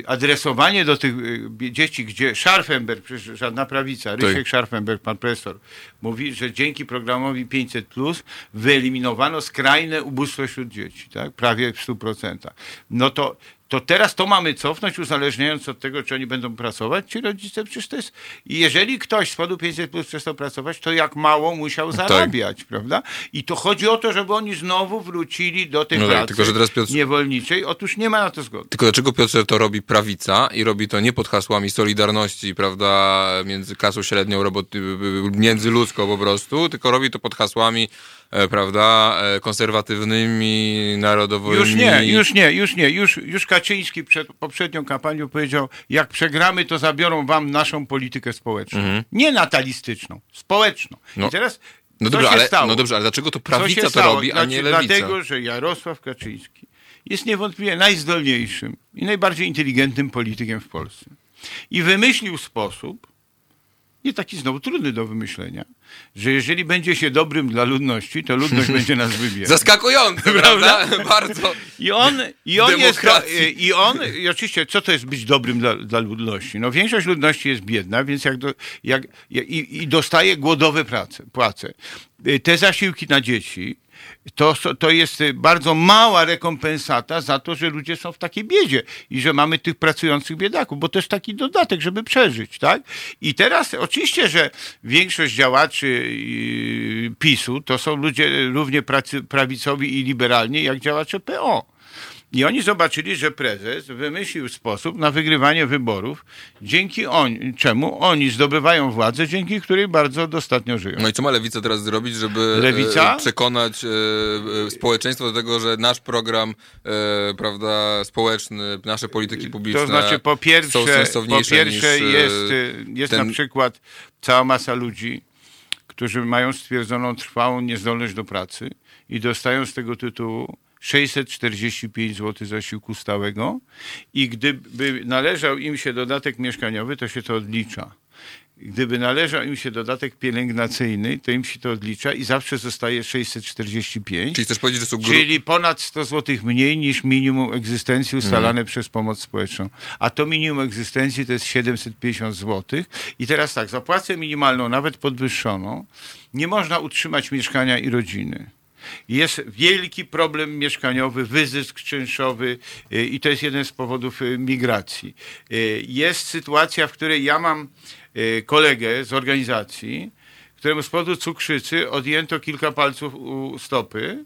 F: adresowanie do tych y, dzieci, gdzie Scharfenberg, przecież żadna prawica, Rysiek Scharfenberg, pan profesor, mówi, że dzięki programowi 500 plus wyeliminowano skrajne ubóstwo wśród dzieci, tak? prawie w 100%. No to, to teraz to mamy cofnąć, uzależniając od tego, czy oni będą pracować, czy rodzice, przecież to jest, i jeżeli ktoś z podu 500 plus przestał pracować, to jak mało musiał zarabiać, prawda? I to chodzi o to, żeby oni znowu wrócili do tej
B: No tak,
F: pracy
B: tylko że teraz Piotr-
F: niewolniczej. Otóż nie ma na to zgody.
B: Tylko dlaczego Piotr to robi prawica i robi to nie pod hasłami solidarności, prawda, między klasą średnią, robot, międzyludzką po prostu, tylko robi to pod hasłami, prawda, e, konserwatywnymi, narodowymi.
F: Już nie, już nie, już nie. Już, już Kaczyński przed poprzednią kampanią powiedział, jak przegramy, to zabiorą wam naszą politykę społeczną. Nie natalistyczną, społeczną.
B: No.
F: I teraz
B: No dobrze, ale,
F: stało?
B: no dobrze, ale dlaczego to prawica to robi, a nie lewica?
F: Dlatego, że Jarosław Kaczyński jest niewątpliwie najzdolniejszym i najbardziej inteligentnym politykiem w Polsce. I wymyślił sposób, nie taki znowu trudny do wymyślenia, że jeżeli będzie się dobrym dla ludności, to ludność (laughs) będzie nas wybierać.
B: Zaskakujące, prawda? (laughs) Bardzo.
F: I on, i on jest. I on, i oczywiście, co to jest być dobrym dla, dla ludności? No, większość ludności jest biedna, więc jak, do, jak i, i dostaje głodowe prace, płace. Te zasiłki na dzieci. To, to jest y, bardzo mała rekompensata za to, że ludzie są w takiej biedzie i że mamy tych pracujących biedaków, bo to jest taki dodatek, żeby przeżyć, tak? I teraz oczywiście, że większość działaczy y, PiSu to są ludzie równie prawicowi i liberalni jak działacze PO. I oni zobaczyli, że prezes wymyślił sposób na wygrywanie wyborów, dzięki on, czemu oni zdobywają władzę, dzięki której bardzo dostatnio żyją.
B: No i co ma lewica teraz zrobić, żeby
F: Lewica?
B: e, przekonać e, e, społeczeństwo do tego, że nasz program e, prawda, społeczny, nasze polityki publiczne
F: To znaczy, po
B: są
F: pierwsze, po
B: sensowniejsze
F: pierwsze
B: niż, e,
F: jest, jest
B: ten-
F: na przykład cała masa ludzi, którzy mają stwierdzoną trwałą niezdolność do pracy i dostają z tego tytułu 645 zł zasiłku stałego i gdyby należał im się dodatek mieszkaniowy, to się to odlicza. Gdyby należał im się dodatek pielęgnacyjny, to im się to odlicza i zawsze zostaje 645.
B: Czyli chcesz powiedzieć, że są gru...
F: Czyli ponad 100 zł mniej niż minimum egzystencji ustalane
B: Mhm.
F: przez pomoc społeczną. A to minimum egzystencji to jest 750 zł. I teraz tak, za płacę minimalną, nawet podwyższoną, nie można utrzymać mieszkania i rodziny. Jest wielki problem mieszkaniowy, wyzysk czynszowy y, i to jest jeden z powodów y, migracji. Y, Jest sytuacja, w której ja mam kolegę z organizacji, któremu z powodu cukrzycy odjęto kilka palców u stopy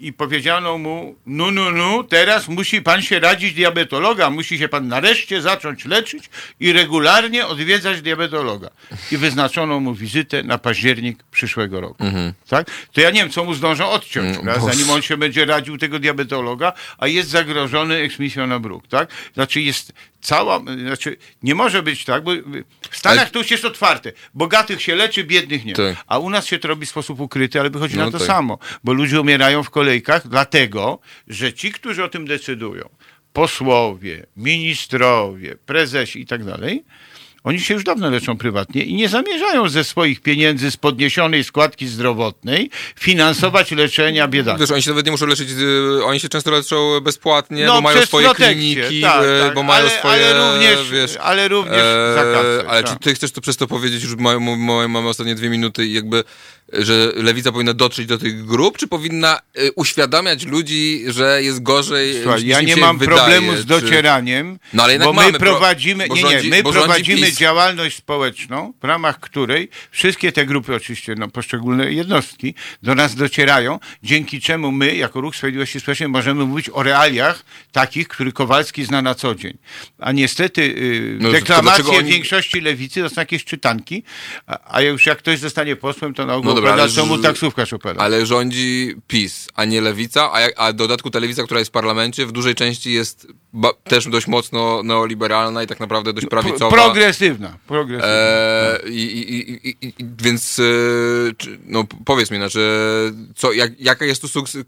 F: i powiedziano mu, no, no, no, teraz musi pan się radzić diabetologa, musi się pan nareszcie zacząć leczyć i regularnie odwiedzać diabetologa. I wyznaczono mu wizytę na październik przyszłego roku. Tak? To ja nie wiem, co mu zdążą odciąć,
B: Mhm.
F: Zanim on się będzie radził tego diabetologa, a jest zagrożony eksmisją na bruk, tak? Znaczy jest cała, znaczy nie może być tak, bo w Stanach
B: Ale-
F: to już jest otwarte. Bogatych się leczy, biednych nie.
B: Tak.
F: A u nas się to robi w sposób ukryty, ale wychodzi
B: No
F: na to
B: tak.
F: samo, bo ludzie umierają w kolejkach, dlatego, że ci, którzy o tym decydują, posłowie, ministrowie, prezesi i tak dalej, oni się już dawno leczą prywatnie i nie zamierzają ze swoich pieniędzy z podniesionej składki zdrowotnej finansować leczenia biedaków.
B: Wiesz, oni się nawet nie muszą leczyć, y, oni się często leczą bezpłatnie,
F: No,
B: bo mają swoje kliniki,
F: tak,
B: y,
F: tak,
B: bo mają
F: ale-
B: swoje,
F: ale również-
B: wiesz...
F: ale również za kasę,
B: ale
F: tak.
B: czy ty chcesz to przez to powiedzieć, już ma, ma, mamy ostatnie dwie minuty i jakby, że lewica powinna dotrzeć do tych grup, czy powinna y, uświadamiać ludzi, że jest gorzej
F: Słuchaj,
B: niż
F: ja nie mam
B: wydaje,
F: problemu z
B: czy-
F: docieraniem,
B: No, ale
F: bo my
B: pro-
F: prowadzimy,
B: bo
F: nie,
B: rządzi-
F: nie, my prowadzimy działalność społeczną, w ramach której wszystkie te grupy, oczywiście no, poszczególne jednostki, do nas docierają, dzięki czemu my, jako Ruch Sprawiedliwości Społecznej, możemy mówić o realiach takich, który Kowalski zna na co dzień. A niestety y,
B: No,
F: deklamacje
B: oni-
F: większości lewicy to są jakieś czytanki, a, a już jak ktoś zostanie posłem, to na ogół
B: No dobra,
F: opowiada,
B: ale
F: co mu
B: z-
F: taksówkarz.
B: Ale rządzi PiS, a nie lewica, a, a w dodatku ta lewica, która jest w parlamencie, w dużej części jest też dość mocno neoliberalna i tak naprawdę dość prawicowa.
F: Progresywna. progresywna.
B: E, i, i, i, i, i, więc e, no, powiedz mi, znaczy, co, jak, jaka jest tu sukces,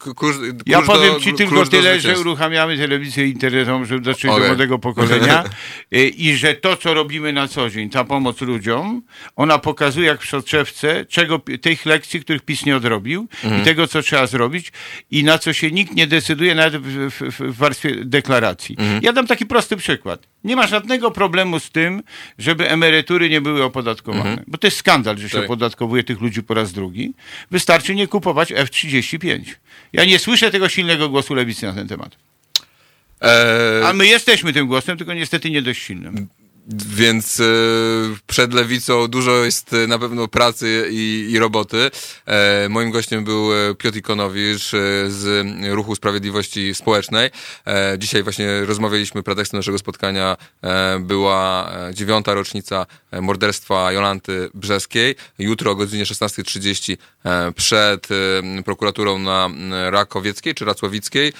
F: Ja powiem
B: do,
F: ci tylko tyle, że uruchamiamy telewizję internetową, żeby dotrzeć
B: Okej.
F: do młodego pokolenia y, (laughs) i że to, co robimy na co dzień, ta pomoc ludziom, ona pokazuje jak w soczewce, czego, tych lekcji, których PiS nie odrobił
B: Mhm.
F: i tego, co trzeba zrobić i na co się nikt nie decyduje nawet w, w, w warstwie deklaracji.
B: Mhm.
F: Ja dam taki prosty przykład. Nie ma żadnego problemu z tym, żeby emerytury nie były opodatkowane. Bo to jest skandal, że się
B: Tak.
F: opodatkowuje tych ludzi po raz drugi. Wystarczy nie kupować F-35. Ja nie słyszę tego silnego głosu lewicy na ten temat.
B: E,
F: A my jesteśmy tym głosem, tylko niestety nie dość silnym.
B: Więc e, przed lewicą dużo jest e, na pewno pracy i, i roboty. E, moim gościem był e, Piotr Ikonowicz e, z Ruchu Sprawiedliwości Społecznej. Dzisiaj właśnie rozmawialiśmy, pretekstem naszego spotkania była dziewiąta rocznica morderstwa Jolanty Brzeskiej. Jutro o godzinie 16.30 e, przed prokuraturą na Rakowieckiej czy Racławickiej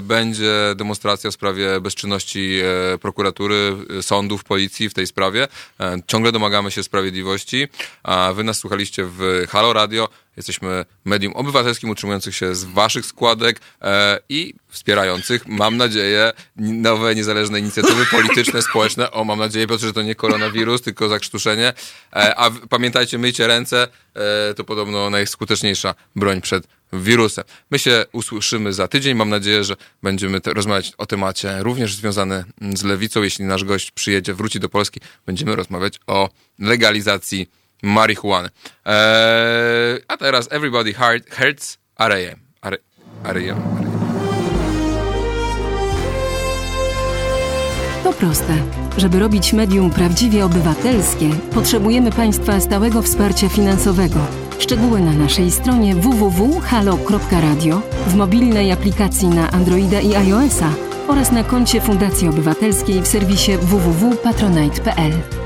B: będzie demonstracja w sprawie bezczynności prokuratury, sądów, policji w tej sprawie. E, Ciągle domagamy się sprawiedliwości, a wy nas słuchaliście w Halo Radio. Jesteśmy medium obywatelskim utrzymujących się z waszych składek e, i wspierających, mam nadzieję, nowe, niezależne inicjatywy polityczne, społeczne. O, mam nadzieję, Piotrze, że to nie koronawirus, tylko zakrztuszenie. E, a pamiętajcie, myjcie ręce, e, to podobno najskuteczniejsza broń przed wirusem. My się usłyszymy za tydzień. Mam nadzieję, że będziemy te, rozmawiać o temacie również związanym z lewicą. Jeśli nasz gość przyjedzie, wróci do Polski, będziemy rozmawiać o legalizacji marihuany. Eee, a teraz Everybody Hurts R.A.M. R.A.M.
E: To proste. Żeby robić medium prawdziwie obywatelskie, potrzebujemy Państwa stałego wsparcia finansowego. Szczegóły na naszej stronie www.halo.radio, w mobilnej aplikacji na Androida i iOS-a oraz na koncie Fundacji Obywatelskiej w serwisie www.patronite.pl.